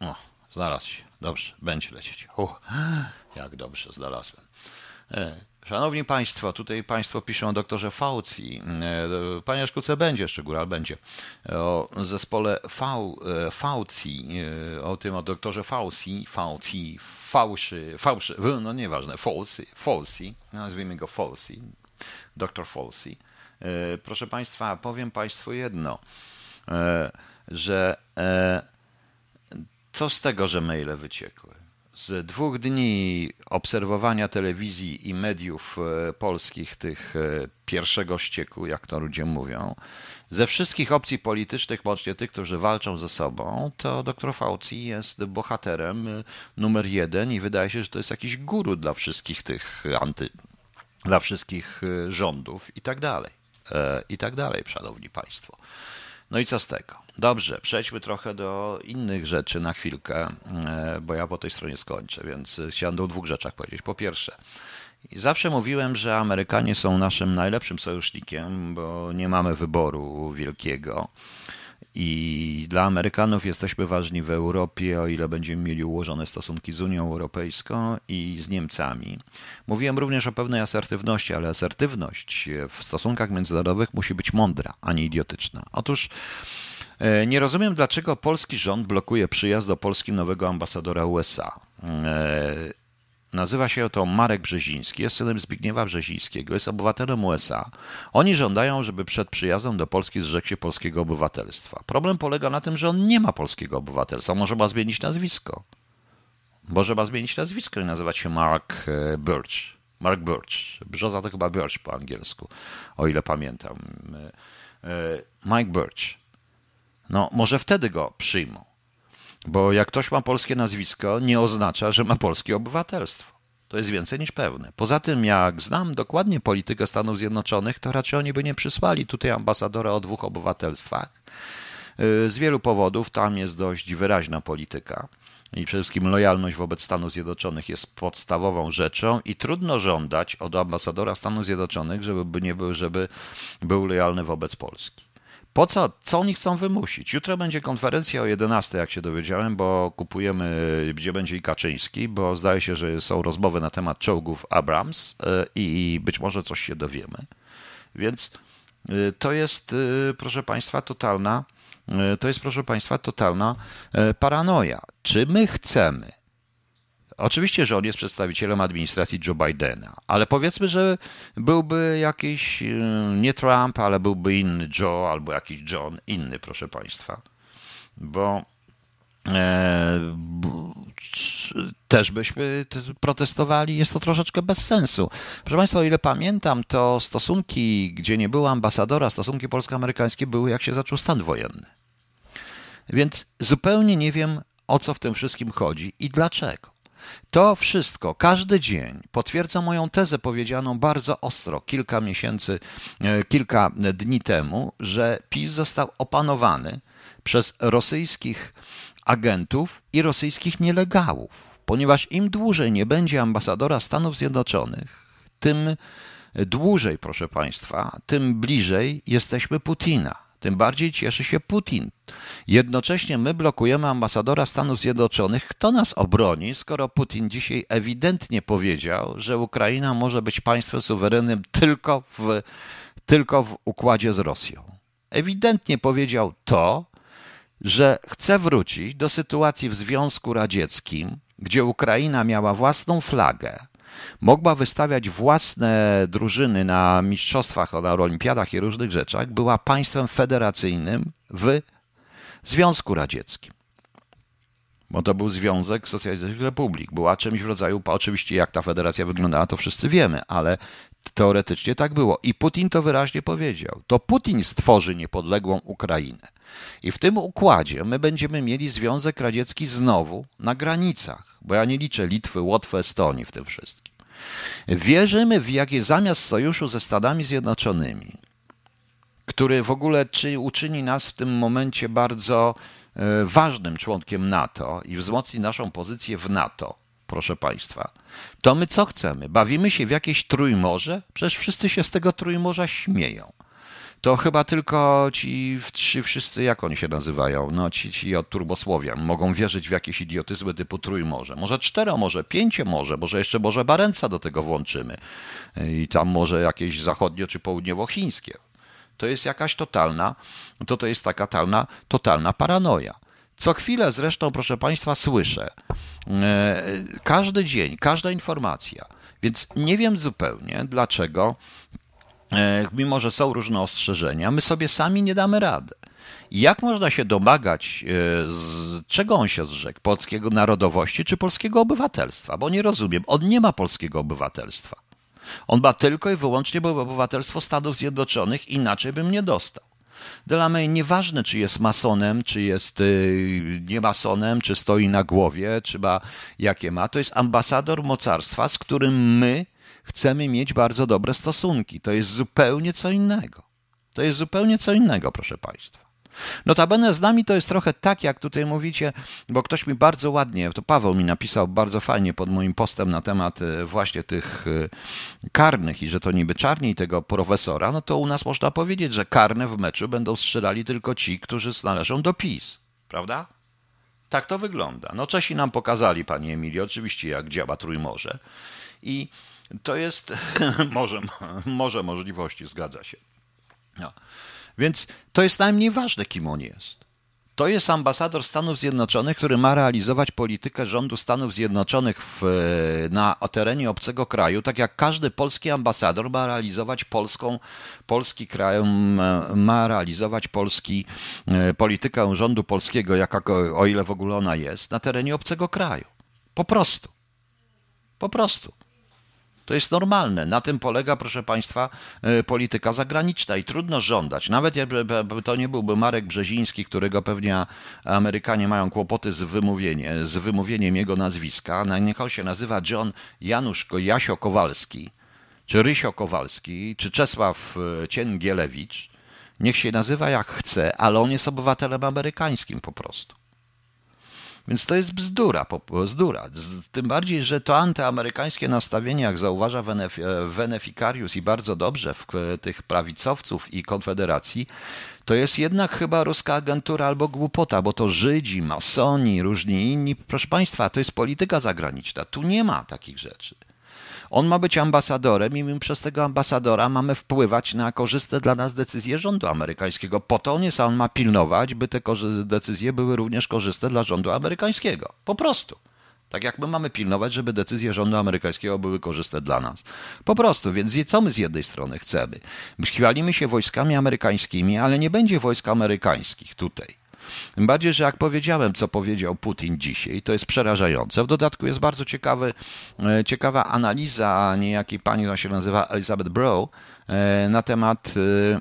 O, znalazł się. Dobrze, będzie lecieć. Uh, jak dobrze znalazłem. E, szanowni Państwo, tutaj Państwo piszą o doktorze Fauci. E, panie Szkuce, będzie jeszcze góra, będzie. O zespole Fauci, e, o tym o doktorze Fauci, Fauci, fałszy, fałszy, no nieważne, Fauci, Fauci, nazwijmy go Fauci, doktor Fauci. E, proszę Państwa, powiem Państwu jedno, e, że e, co z tego, że maile wyciekły? Z dwóch dni obserwowania telewizji i mediów polskich, tych pierwszego ścieku, jak to ludzie mówią, ze wszystkich opcji politycznych, łącznie tych, którzy walczą ze sobą, to dr Fauci jest bohaterem numer jeden i wydaje się, że to jest jakiś guru dla wszystkich tych anty, dla wszystkich rządów i tak dalej. E, i tak dalej, szanowni państwo. No i co z tego? Dobrze, przejdźmy trochę do innych rzeczy na chwilkę, e, bo ja po tej stronie skończę, więc chciałem o dwóch rzeczach powiedzieć. Po pierwsze, zawsze mówiłem, że Amerykanie są naszym najlepszym sojusznikiem, bo nie mamy wyboru wielkiego. I dla Amerykanów jesteśmy ważni w Europie, o ile będziemy mieli ułożone stosunki z Unią Europejską i z Niemcami. Mówiłem również o pewnej asertywności, ale asertywność w stosunkach międzynarodowych musi być mądra, a nie idiotyczna. Otóż e, nie rozumiem, dlaczego polski rząd blokuje przyjazd do Polski nowego ambasadora USA. Nazywa się to Marek Brzeziński, jest synem Zbigniewa Brzezińskiego, jest obywatelem USA. Oni żądają, żeby przed przyjazdem do Polski zrzekł się polskiego obywatelstwa. Problem polega na tym, że on nie ma polskiego obywatelstwa, może ma zmienić nazwisko. Może ma zmienić nazwisko i nazywać się Mark e, Birch. Mark Birch. Brzoza to chyba Birch po angielsku, o ile pamiętam. E, e, Mike Birch. No, może wtedy go przyjmą. Bo jak ktoś ma polskie nazwisko, nie oznacza, że ma polskie obywatelstwo. To jest więcej niż pewne. Poza tym, jak znam dokładnie politykę Stanów Zjednoczonych, to raczej oni by nie przysłali tutaj ambasadora o dwóch obywatelstwach. Y, z wielu powodów tam jest dość wyraźna polityka. I przede wszystkim lojalność wobec Stanów Zjednoczonych jest podstawową rzeczą i trudno żądać od ambasadora Stanów Zjednoczonych, żeby, nie był, żeby był lojalny wobec Polski. Po co? Co oni chcą wymusić? Jutro będzie konferencja o 11, jak się dowiedziałem, bo kupujemy, gdzie będzie i Kaczyński, bo zdaje się, że są rozmowy na temat czołgów Abrams e, i być może coś się dowiemy. Więc e, to jest, e, proszę Państwa, totalna, to jest, proszę Państwa, totalna paranoja. Czy my chcemy Oczywiście, że on jest przedstawicielem administracji Joe Bidena, ale powiedzmy, że byłby jakiś e, nie Trump, ale byłby inny Joe albo jakiś John, inny, proszę Państwa. Bo e, też byśmy protestowali, jest to troszeczkę bez sensu. Proszę Państwa, o ile pamiętam, to stosunki, gdzie nie było ambasadora, stosunki polsko-amerykańskie były, jak się zaczął stan wojenny. Więc zupełnie nie wiem, o co w tym wszystkim chodzi i dlaczego. To wszystko, każdy dzień potwierdza moją tezę powiedzianą bardzo ostro kilka miesięcy, e, kilka dni temu, że PiS został opanowany przez rosyjskich agentów i rosyjskich nielegałów. Ponieważ im dłużej nie będzie ambasadora Stanów Zjednoczonych, tym dłużej, proszę Państwa, tym bliżej jesteśmy Putina tym bardziej cieszy się Putin. Jednocześnie my blokujemy ambasadora Stanów Zjednoczonych. Kto nas obroni, skoro Putin dzisiaj ewidentnie powiedział, że Ukraina może być państwem suwerennym tylko w, tylko w układzie z Rosją? Ewidentnie powiedział to, że chce wrócić do sytuacji w Związku Radzieckim, gdzie Ukraina miała własną flagę, mogła wystawiać własne drużyny na mistrzostwach, na olimpiadach i różnych rzeczach, była państwem federacyjnym w Związku Radzieckim. Bo to był Związek Socjalistycznych Republik. Była czymś w rodzaju, oczywiście jak ta federacja wyglądała, to wszyscy wiemy, ale teoretycznie tak było. I Putin to wyraźnie powiedział. To Putin stworzy niepodległą Ukrainę. I w tym układzie my będziemy mieli Związek Radziecki znowu na granicach, bo ja nie liczę Litwy, Łotwy, Estonii w tym wszystkim. Wierzymy w jakie zamiast sojuszu ze Stanami Zjednoczonymi, który w ogóle czy uczyni nas w tym momencie bardzo e, ważnym członkiem NATO i wzmocni naszą pozycję w NATO, proszę Państwa, to my co chcemy? Bawimy się w jakieś trójmorze? Przecież wszyscy się z tego trójmorza śmieją to chyba tylko ci trzy wszyscy, jak oni się nazywają, no ci, ci od turbosłowian, mogą wierzyć w jakieś idiotyzmy typu trójmorze. Może cztero, może pięcie może, może jeszcze może Barenca do tego włączymy i tam może jakieś zachodnio czy południowochińskie. To jest jakaś totalna, to to jest taka totalna, totalna paranoja. Co chwilę zresztą, proszę Państwa, słyszę, e, każdy dzień, każda informacja, więc nie wiem zupełnie, dlaczego mimo że są różne ostrzeżenia, my sobie sami nie damy rady. Jak można się domagać, e, z czego on się zrzekł? Polskiego narodowości czy polskiego obywatelstwa? Bo nie rozumiem, on nie ma polskiego obywatelstwa. On ma tylko i wyłącznie obywatelstwo Stanów Zjednoczonych, inaczej bym nie dostał. Delamy nieważne, czy jest masonem, czy jest yy, nie masonem, czy stoi na głowie, czy ma jakie ma, to jest ambasador mocarstwa, z którym my chcemy mieć bardzo dobre stosunki. To jest zupełnie co innego. To jest zupełnie co innego, proszę Państwa. Notabene z nami to jest trochę tak, jak tutaj mówicie, bo ktoś mi bardzo ładnie, to Paweł mi napisał bardzo fajnie pod moim postem na temat e, właśnie tych e, karnych i że to niby czarni tego profesora, no to u nas można powiedzieć, że karne w meczu będą strzelali tylko ci, którzy należą do PiS, prawda? Tak to wygląda. No Czesi nam pokazali, panie Emilio, oczywiście jak działa Trójmorze i to jest może, może możliwości, zgadza się. No. Więc to jest najmniej ważne, kim on jest. To jest ambasador Stanów Zjednoczonych, który ma realizować politykę rządu Stanów Zjednoczonych w, na terenie obcego kraju, tak jak każdy polski ambasador ma realizować polską, polski kraj, ma realizować polski, e, politykę rządu polskiego, jaka, o ile w ogóle ona jest, na terenie obcego kraju. Po prostu. Po prostu. To jest normalne. Na tym polega, proszę Państwa, e, polityka zagraniczna i trudno żądać. Nawet jakby to nie byłby Marek Brzeziński, którego pewnie Amerykanie mają kłopoty z, wymówienie, z wymówieniem jego nazwiska. Niech on się nazywa John Janusz Jasio Kowalski, czy Rysio Kowalski, czy Czesław e, Ciengielewicz. Niech się nazywa jak chce, ale on jest obywatelem amerykańskim po prostu. Więc to jest bzdura, bzdura. Tym bardziej, że to antyamerykańskie nastawienie, jak zauważa Veneficarius i bardzo dobrze w tych prawicowców i konfederacji, to jest jednak chyba ruska agentura albo głupota, bo to Żydzi, masoni, różni inni. Proszę Państwa, to jest polityka zagraniczna. Tu nie ma takich rzeczy. On ma być ambasadorem i my przez tego ambasadora mamy wpływać na korzystne dla nas decyzje rządu amerykańskiego. Po to on jest, a on ma pilnować, by te decyzje były również korzystne dla rządu amerykańskiego. Po prostu. Tak jak my mamy pilnować, żeby decyzje rządu amerykańskiego były korzystne dla nas. Po prostu, więc co my z jednej strony chcemy? Chwalimy się wojskami amerykańskimi, ale nie będzie wojsk amerykańskich tutaj. Tym bardziej, że jak powiedziałem, co powiedział Putin dzisiaj, to jest przerażające. W dodatku jest bardzo ciekawy, e, ciekawa analiza niejakiej pani, która się nazywa Elizabeth Brow, e, na temat e,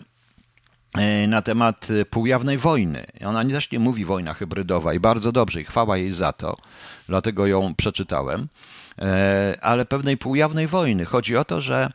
na temat półjawnej wojny. Ona też nie mówi wojna hybrydowa i bardzo dobrze, i chwała jej za to, dlatego ją przeczytałem, ale pewnej półjawnej wojny. Chodzi o to, że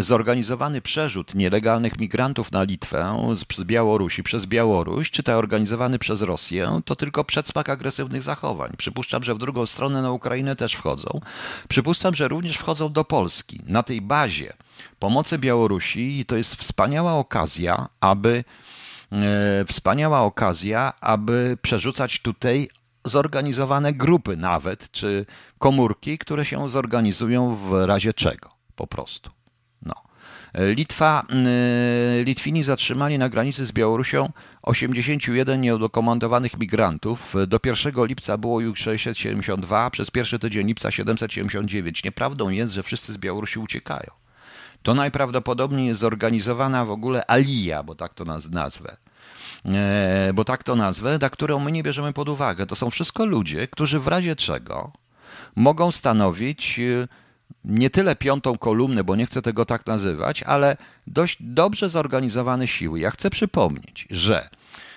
zorganizowany przerzut nielegalnych migrantów na Litwę z Białorusi przez Białoruś, czy to organizowany przez Rosję, to tylko przedsmak agresywnych zachowań. Przypuszczam, że w drugą stronę na Ukrainę też wchodzą. Przypuszczam, że również wchodzą do Polski. Na tej bazie pomocy Białorusi to jest wspaniała okazja, aby e, wspaniała okazja, aby przerzucać tutaj zorganizowane grupy nawet, czy komórki, które się zorganizują w razie czego po prostu. No. Litwa, y, Litwini zatrzymali na granicy z Białorusią 81 nieudokumentowanych migrantów. Do 1 lipca było już 672, a przez pierwszy tydzień lipca 779. Nieprawdą jest, że wszyscy z Białorusi uciekają. To najprawdopodobniej jest zorganizowana w ogóle alija, bo tak to nazwę. E, bo tak to nazwę, na którą my nie bierzemy pod uwagę. To są wszystko ludzie, którzy w razie czego mogą stanowić nie tyle piątą kolumnę, bo nie chcę tego tak nazywać, ale dość dobrze zorganizowane siły. Ja chcę przypomnieć, że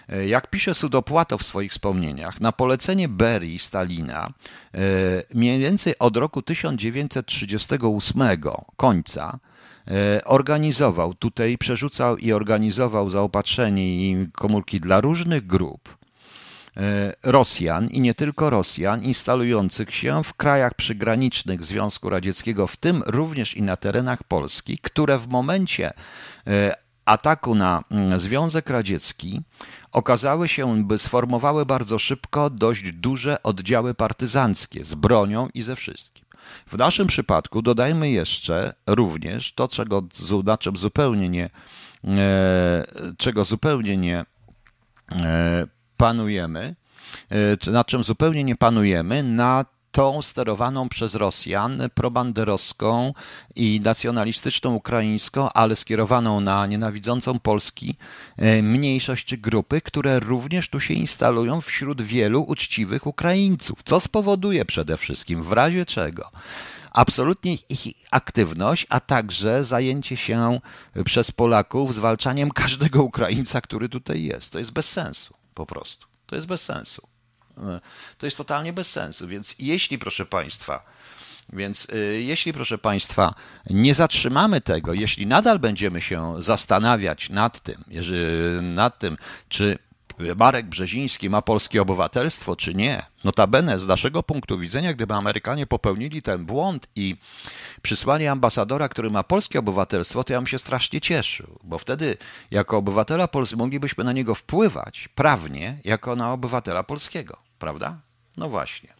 e, jak pisze Sudopłato w swoich wspomnieniach, na polecenie Berii Stalina e, mniej więcej od roku 1938 końca e, organizował tutaj, przerzucał i organizował zaopatrzenie i komórki dla różnych grup Rosjan i nie tylko Rosjan instalujących się w krajach przygranicznych Związku Radzieckiego, w tym również i na terenach Polski, które w momencie e, ataku na mm, Związek Radziecki okazały się, by sformowały bardzo szybko dość duże oddziały partyzanckie z bronią i ze wszystkim. W naszym przypadku dodajmy jeszcze również to, czego, na czym zupełnie nie, e, czego zupełnie nie panujemy, e, nad czym zupełnie nie panujemy, na tą sterowaną przez Rosjan probanderowską i nacjonalistyczną ukraińską, ale skierowaną na nienawidzącą Polski e, mniejszość grupy, które również tu się instalują wśród wielu uczciwych Ukraińców. Co spowoduje przede wszystkim, w razie czego absolutnie ich aktywność, a także zajęcie się przez Polaków zwalczaniem każdego Ukraińca, który tutaj jest. To jest bez sensu po prostu. To jest bez sensu. To jest totalnie bez sensu. Więc jeśli, proszę Państwa, więc e, jeśli, proszę Państwa, nie zatrzymamy tego, jeśli nadal będziemy się zastanawiać nad tym, nad tym, czy Marek Brzeziński ma polskie obywatelstwo, czy nie. Notabene, z naszego punktu widzenia, gdyby Amerykanie popełnili ten błąd i przysłali ambasadora, który ma polskie obywatelstwo, to ja bym się strasznie cieszył, bo wtedy jako obywatela polskiego moglibyśmy na niego wpływać prawnie jako na obywatela polskiego, prawda? No właśnie.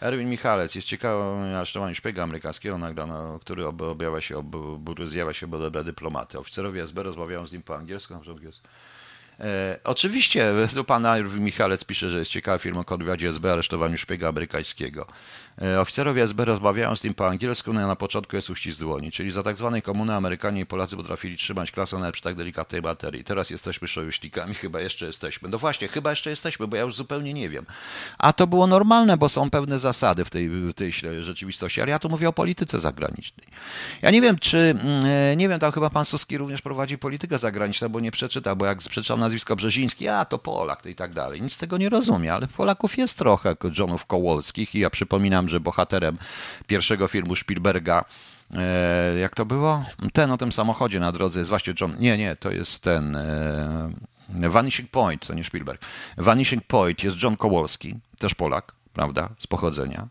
Erwin Michalec jest ciekawy aresztowanie szpiega amerykańskiego, nagrano, który objawia się, ob, zjawia się obok dyplomaty. Oficerowie SB rozmawiają z nim po angielsku, na przykład jest E, oczywiście, tu pan Michalec pisze, że jest ciekawa firma o konwiadzie SB aresztowaniu szpiega amerykańskiego. E, oficerowie SB rozmawiają z nim po angielsku, no na początku jest uścisk dłoni, czyli za tak zwanej komuny Amerykanie i Polacy potrafili trzymać klasę nawet przy tak delikatnej materii. Teraz jesteśmy sojusznikami, chyba jeszcze jesteśmy. No właśnie, chyba jeszcze jesteśmy, bo ja już zupełnie nie wiem. A to było normalne, bo są pewne zasady w tej, w tej rzeczywistości, ale ja tu mówię o polityce zagranicznej. Ja nie wiem, czy, mm, e, nie wiem, tam chyba pan Suski również prowadzi politykę zagraniczną, bo nie przeczyta, bo jak przeczytał nazwisko Brzeziński, a to Polak i tak dalej. Nic z tego nie rozumie, ale Polaków jest trochę, Johnów Kołolskich i ja przypominam, że bohaterem pierwszego filmu Spielberga e, jak to było? Ten o tym samochodzie na drodze jest właśnie John. Nie, nie, to jest ten. E, Vanishing Point, to nie Spielberg. Vanishing Point jest John Kowalski, też Polak, prawda, z pochodzenia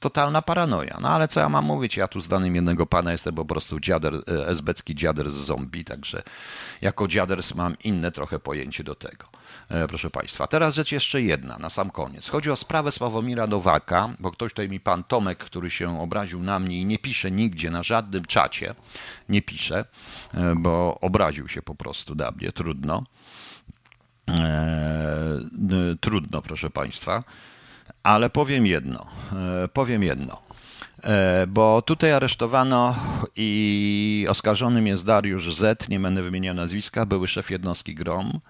totalna paranoja. No ale co ja mam mówić? Ja tu z jednego pana jestem po prostu dziader, e, esbecki dziader z zombie, także jako dziaders mam inne trochę pojęcie do tego. E, proszę Państwa. Teraz rzecz jeszcze jedna, na sam koniec. Chodzi o sprawę Sławomira Nowaka, bo ktoś tutaj mi, pan Tomek, który się obraził na mnie i nie pisze nigdzie, na żadnym czacie, nie pisze, e, bo obraził się po prostu na mnie, trudno. Eee, trudno, proszę Państwa. Ale powiem jedno, e, powiem jedno. E, bo tutaj aresztowano i oskarżonym jest Dariusz Z, nie będę wymieniał nazwiska, były szef jednostki GROM.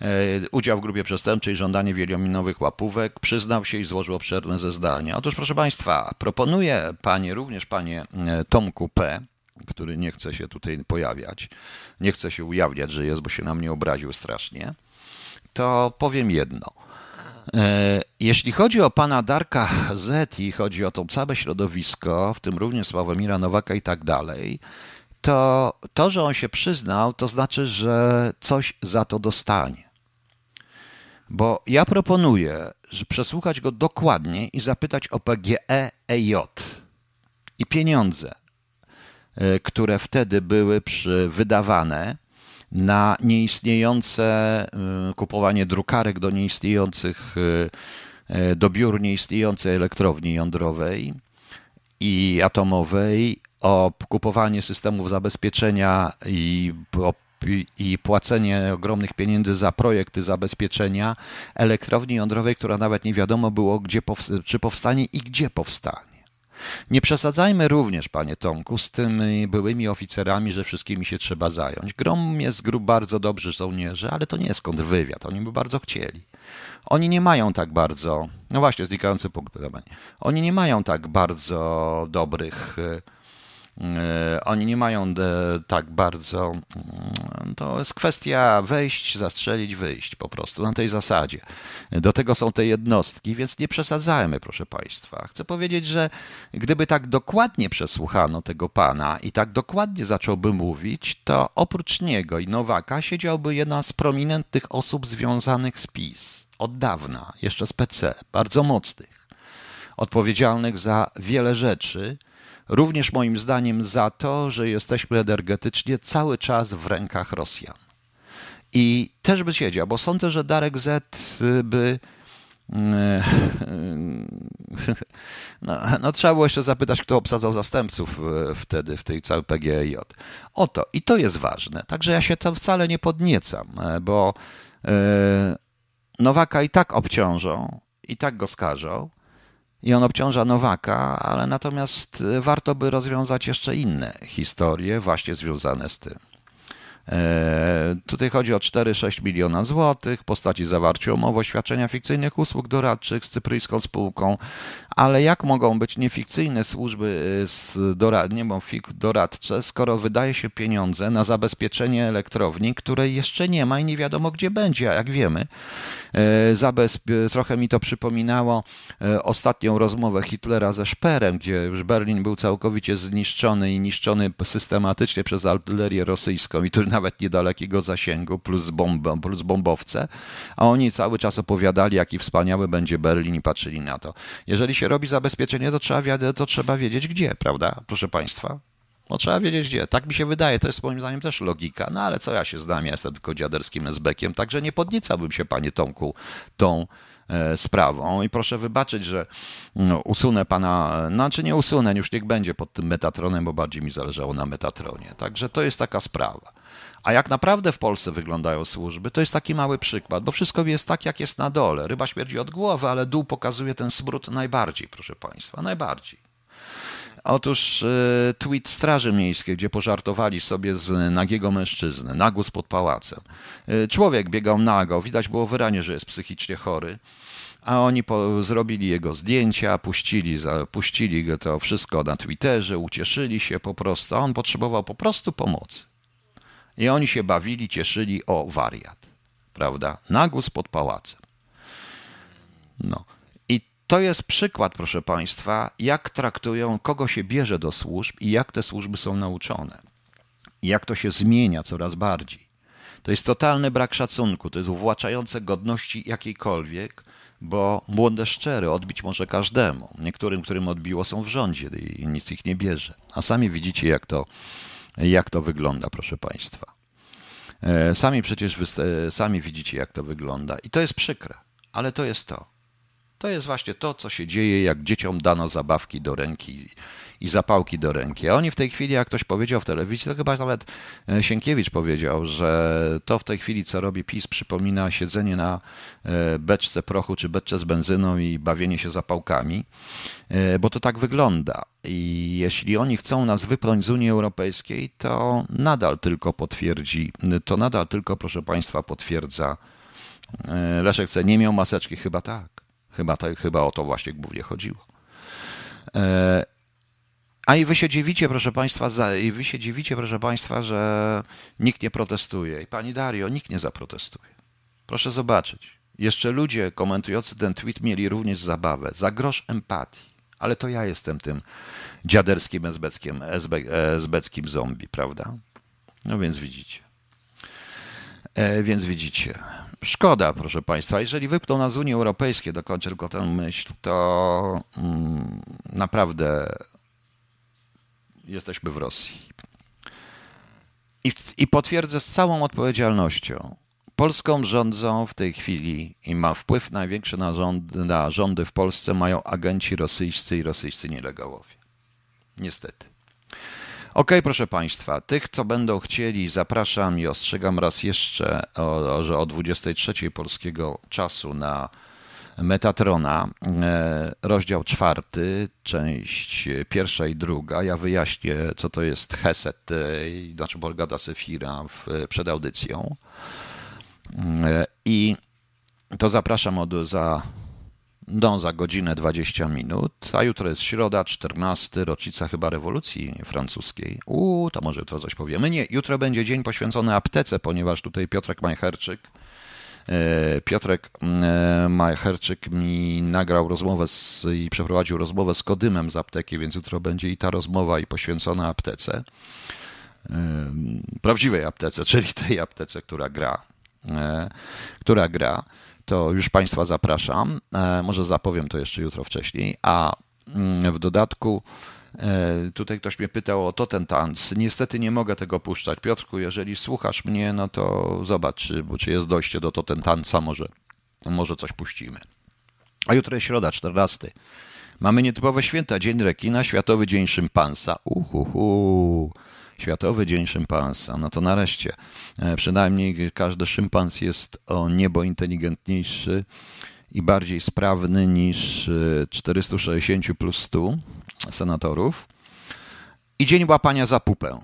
E, udział w grupie przestępczej, żądanie wielominowych łapówek, przyznał się i złożył obszerne zeznania. Otóż, proszę Państwa, proponuję Panie, również Panie Tomku P., który nie chce się tutaj pojawiać, nie chce się ujawniać, że jest, bo się na mnie obraził strasznie, to powiem jedno – jeśli chodzi o pana Darka Z i chodzi o to całe środowisko, w tym również Sławomira Nowaka i tak dalej, to to, że on się przyznał, to znaczy, że coś za to dostanie. Bo ja proponuję, że przesłuchać go dokładnie i zapytać o PGE EJ i pieniądze, e, które wtedy były przy wydawane na nieistniejące y, kupowanie drukarek do nieistniejących, y, y, do biur nieistniejącej elektrowni jądrowej i atomowej, o kupowanie systemów zabezpieczenia i i płacenie ogromnych pieniędzy za projekty zabezpieczenia elektrowni jądrowej, która nawet nie wiadomo było, gdzie czy powstanie i gdzie powstanie. Nie przesadzajmy również, panie Tomku, z tymi byłymi oficerami, że wszystkimi się trzeba zająć. Grom jest grup bardzo dobrzy żołnierze, ale to nie jest kontrwywiad. Oni by bardzo chcieli. Oni nie mają tak bardzo, no właśnie, znikający punkt, oni nie mają tak bardzo dobrych E, oni nie mają tak bardzo. Mm, to jest kwestia wejść, zastrzelić, wyjść po prostu na tej zasadzie. Do tego są te jednostki, więc nie przesadzajmy, proszę Państwa. Chcę powiedzieć, że gdyby tak dokładnie przesłuchano tego pana i tak dokładnie zacząłby mówić, to oprócz niego i Nowaka siedziałby jedna z prominentnych osób związanych z PiS od dawna, jeszcze z PC, bardzo mocnych, odpowiedzialnych za wiele rzeczy Również moim zdaniem za to, że jesteśmy energetycznie cały czas w rękach Rosjan. I też by siedział, bo sądzę, że Darek Z by. Mm, no, no, trzeba było jeszcze zapytać, kto obsadzał zastępców e, wtedy w tej całej PGJ. Oto, i to jest ważne. Także ja się tam wcale nie podniecam, e, bo e, Nowaka i tak obciążą, i tak go skażą, i on obciąża Nowaka, ale natomiast warto by rozwiązać jeszcze inne historie właśnie związane z tym. E, tutaj chodzi o 4-6 miliona złotych w postaci zawarcia umowy o świadczenia fikcyjnych usług doradczych z cypryjską spółką, ale jak mogą być niefikcyjne służby e, dorad, nie doradcze, skoro wydaje się pieniądze na zabezpieczenie elektrowni, której jeszcze nie ma i nie wiadomo gdzie będzie, a jak wiemy, zabezpie- trochę mi to przypominało ostatnią rozmowę Hitlera ze Szperem, gdzie już Berlin był całkowicie zniszczony i niszczony systematycznie przez artylerię rosyjską i tu nawet niedalekiego zasięgu, plus, bomb, plus bombowce, a oni cały czas opowiadali, jaki wspaniały będzie Berlin i patrzyli na to. Jeżeli się robi zabezpieczenie, to trzeba, to trzeba wiedzieć gdzie, prawda, proszę Państwa? No trzeba wiedzieć gdzie. Tak mi się wydaje, to jest moim zdaniem też logika. No ale co ja się znam, ja jestem tylko dziaderskim esbekiem, także nie podniecałbym się, panie Tomku, tą e, sprawą. I proszę wybaczyć, że no, usunę pana, znaczy nie usunę, już niech będzie pod tym Metatronem, bo bardziej mi zależało na Metatronie. Także to jest taka sprawa. A jak naprawdę w Polsce wyglądają służby, to jest taki mały przykład, bo wszystko jest tak, jak jest na dole. Ryba śmierdzi od głowy, ale dół pokazuje ten smród najbardziej, proszę Państwa, najbardziej. Otóż e, tweet Straży Miejskiej, gdzie pożartowali sobie z nagiego mężczyzny, nagus pod pałacem. E, człowiek biegał nago, widać było wyraźnie, że jest psychicznie chory a oni po, zrobili jego zdjęcia, puścili, puścili to wszystko na Twitterze, ucieszyli się po prostu, a on potrzebował po prostu pomocy. I oni się bawili, cieszyli o wariat, prawda? Nagus pod pałacem. No. To jest przykład, proszę Państwa, jak traktują, kogo się bierze do służb i jak te służby są nauczone. I jak to się zmienia coraz bardziej. To jest totalny brak szacunku, to jest uwłaczające godności jakiejkolwiek, bo młode szczery odbić może każdemu. Niektórym, którym odbiło, są w rządzie i nic ich nie bierze. A sami widzicie, jak to, jak to wygląda, proszę Państwa. E, sami przecież e, sami widzicie, jak to wygląda. I to jest przykre, ale to jest to. To jest właśnie to, co się dzieje, jak dzieciom dano zabawki do ręki i zapałki do ręki. A oni w tej chwili, jak ktoś powiedział w telewizji, to chyba nawet e, Sienkiewicz powiedział, że to w tej chwili, co robi PiS, przypomina siedzenie na e, beczce prochu czy beczce z benzyną i bawienie się zapałkami, e, bo to tak wygląda. I jeśli oni chcą nas wypchnąć z Unii Europejskiej, to nadal tylko potwierdzi, to nadal tylko, proszę Państwa, potwierdza Leszek C. nie miał maseczki, chyba tak. Chyba, to, chyba o to właśnie głównie chodziło. A i wy się dziwicie, proszę Państwa, za, i wy się dziwicie, proszę Państwa, że nikt nie protestuje. I Pani Dario, nikt nie zaprotestuje. Proszę zobaczyć. Jeszcze ludzie komentujący ten tweet mieli również zabawę. Za grosz empatii. Ale to ja jestem tym dziaderskim esbeckim, esbeckim zombie, prawda? No więc widzicie. E, więc widzicie. Szkoda, proszę Państwa. Jeżeli wypną nas z Unii Europejskiej, dokończę tylko tę myśl, to mm, naprawdę jesteśmy w Rosji. I, I potwierdzę z całą odpowiedzialnością. Polską rządzą w tej chwili i ma wpływ największy na, rząd, na rządy w Polsce mają agenci rosyjscy i rosyjscy nielegałowie. Niestety. Ok, proszę Państwa, tych, co będą chcieli, zapraszam i ostrzegam raz jeszcze, o, że o 23 polskiego czasu na Metatrona, e, rozdział czwarty, część pierwsza i druga. Ja wyjaśnię, co to jest Heset, e, znaczy Borgata Sefira w, przed audycją. E, I to zapraszam od, za, no, za godzinę 20 minut, a jutro jest środa, 14, rocznica chyba rewolucji francuskiej. U, to może to coś powiemy. Nie, jutro będzie dzień poświęcony aptece, ponieważ tutaj Piotrek Majcherczyk E, Piotrek e, Majcherczyk mi nagrał rozmowę z, i przeprowadził rozmowę z Kodymem z apteki, więc jutro będzie i ta rozmowa i poświęcona aptece. E, prawdziwej aptece, czyli tej aptece, która gra. Która gra. To już Państwa zapraszam. Może zapowiem to jeszcze jutro wcześniej. A mm, w dodatku E, tutaj ktoś mnie pytał o to ten tanc. Niestety nie mogę tego puszczać. Piotrku, jeżeli słuchasz mnie, no to zobacz, czy, czy jest dojście do to ten tanca, może, może coś puścimy. A jutro jest środa, 14. Mamy nietypowe święta. Dzień rekina, Światowy Dzień Szympansa. Uhuhu. Światowy Dzień Szympansa. No to nareszcie. E, przynajmniej każdy szympans jest o niebo inteligentniejszy i bardziej sprawny niż 460 e, plus 100 senatorów. I dzień łapania za pupę.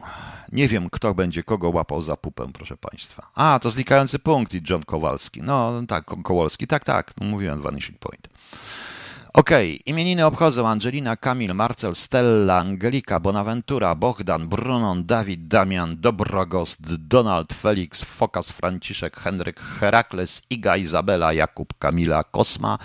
Nie wiem, kto będzie kogo łapał za pupę, proszę Państwa. A, to znikający punkt i John Kowalski. No tak, Kowalski, tak, tak, mówiłem Vanishing Point. Okej, okay. imieniny obchodzą Angelina, Kamil, Marcel, Stella, Angelika, Bonaventura, Bogdan, Brunon, Dawid, Damian, Dobrogost, Donald, Felix, Fokas, Franciszek, Henryk, Herakles, Iga, Izabela, Jakub, Kamila, Kosma,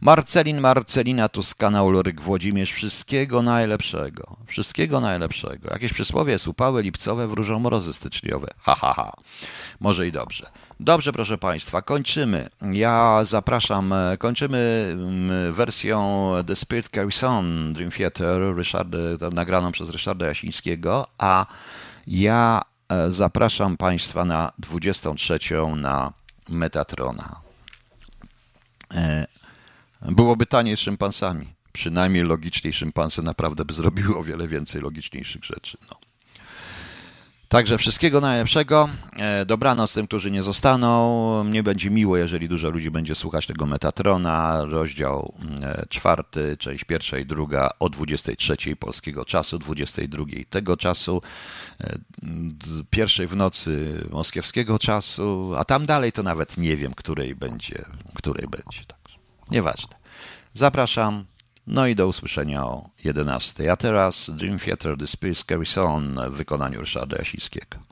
Marcelin, Marcelina, Tuskana, Ulryk, Włodzimierz. Wszystkiego najlepszego. Wszystkiego najlepszego. Jakieś przysłowie jest lipcowe, wróżą mrozy styczniowe. Ha, ha, ha. Może i dobrze. Dobrze, proszę Państwa, kończymy. Ja zapraszam, e, kończymy mm, wersją The Spirit Carries On Dream Theater Ryszard, nagraną przez Ryszarda Jasińskiego, a ja e, zapraszam Państwa na 23 na Metatrona. E, byłoby taniej z szympansami. Przynajmniej logiczniej szympansy naprawdę by zrobiły o wiele więcej logiczniejszych rzeczy. No. Także wszystkiego najlepszego. E, dobranoc tym, którzy nie zostaną. Mnie będzie miło, jeżeli dużo ludzi będzie słuchać tego Metatrona. Rozdział e, czwarty, część pierwsza i druga o 23 polskiego czasu, 22 tego czasu, e, pierwszej w nocy moskiewskiego czasu, a tam dalej to nawet nie wiem, której będzie, której będzie. Także nieważne. Zapraszam. No i do usłyszenia o 11. A teraz Dream Theater The Spirit Carries On w wykonaniu Ryszarda Jasińskiego.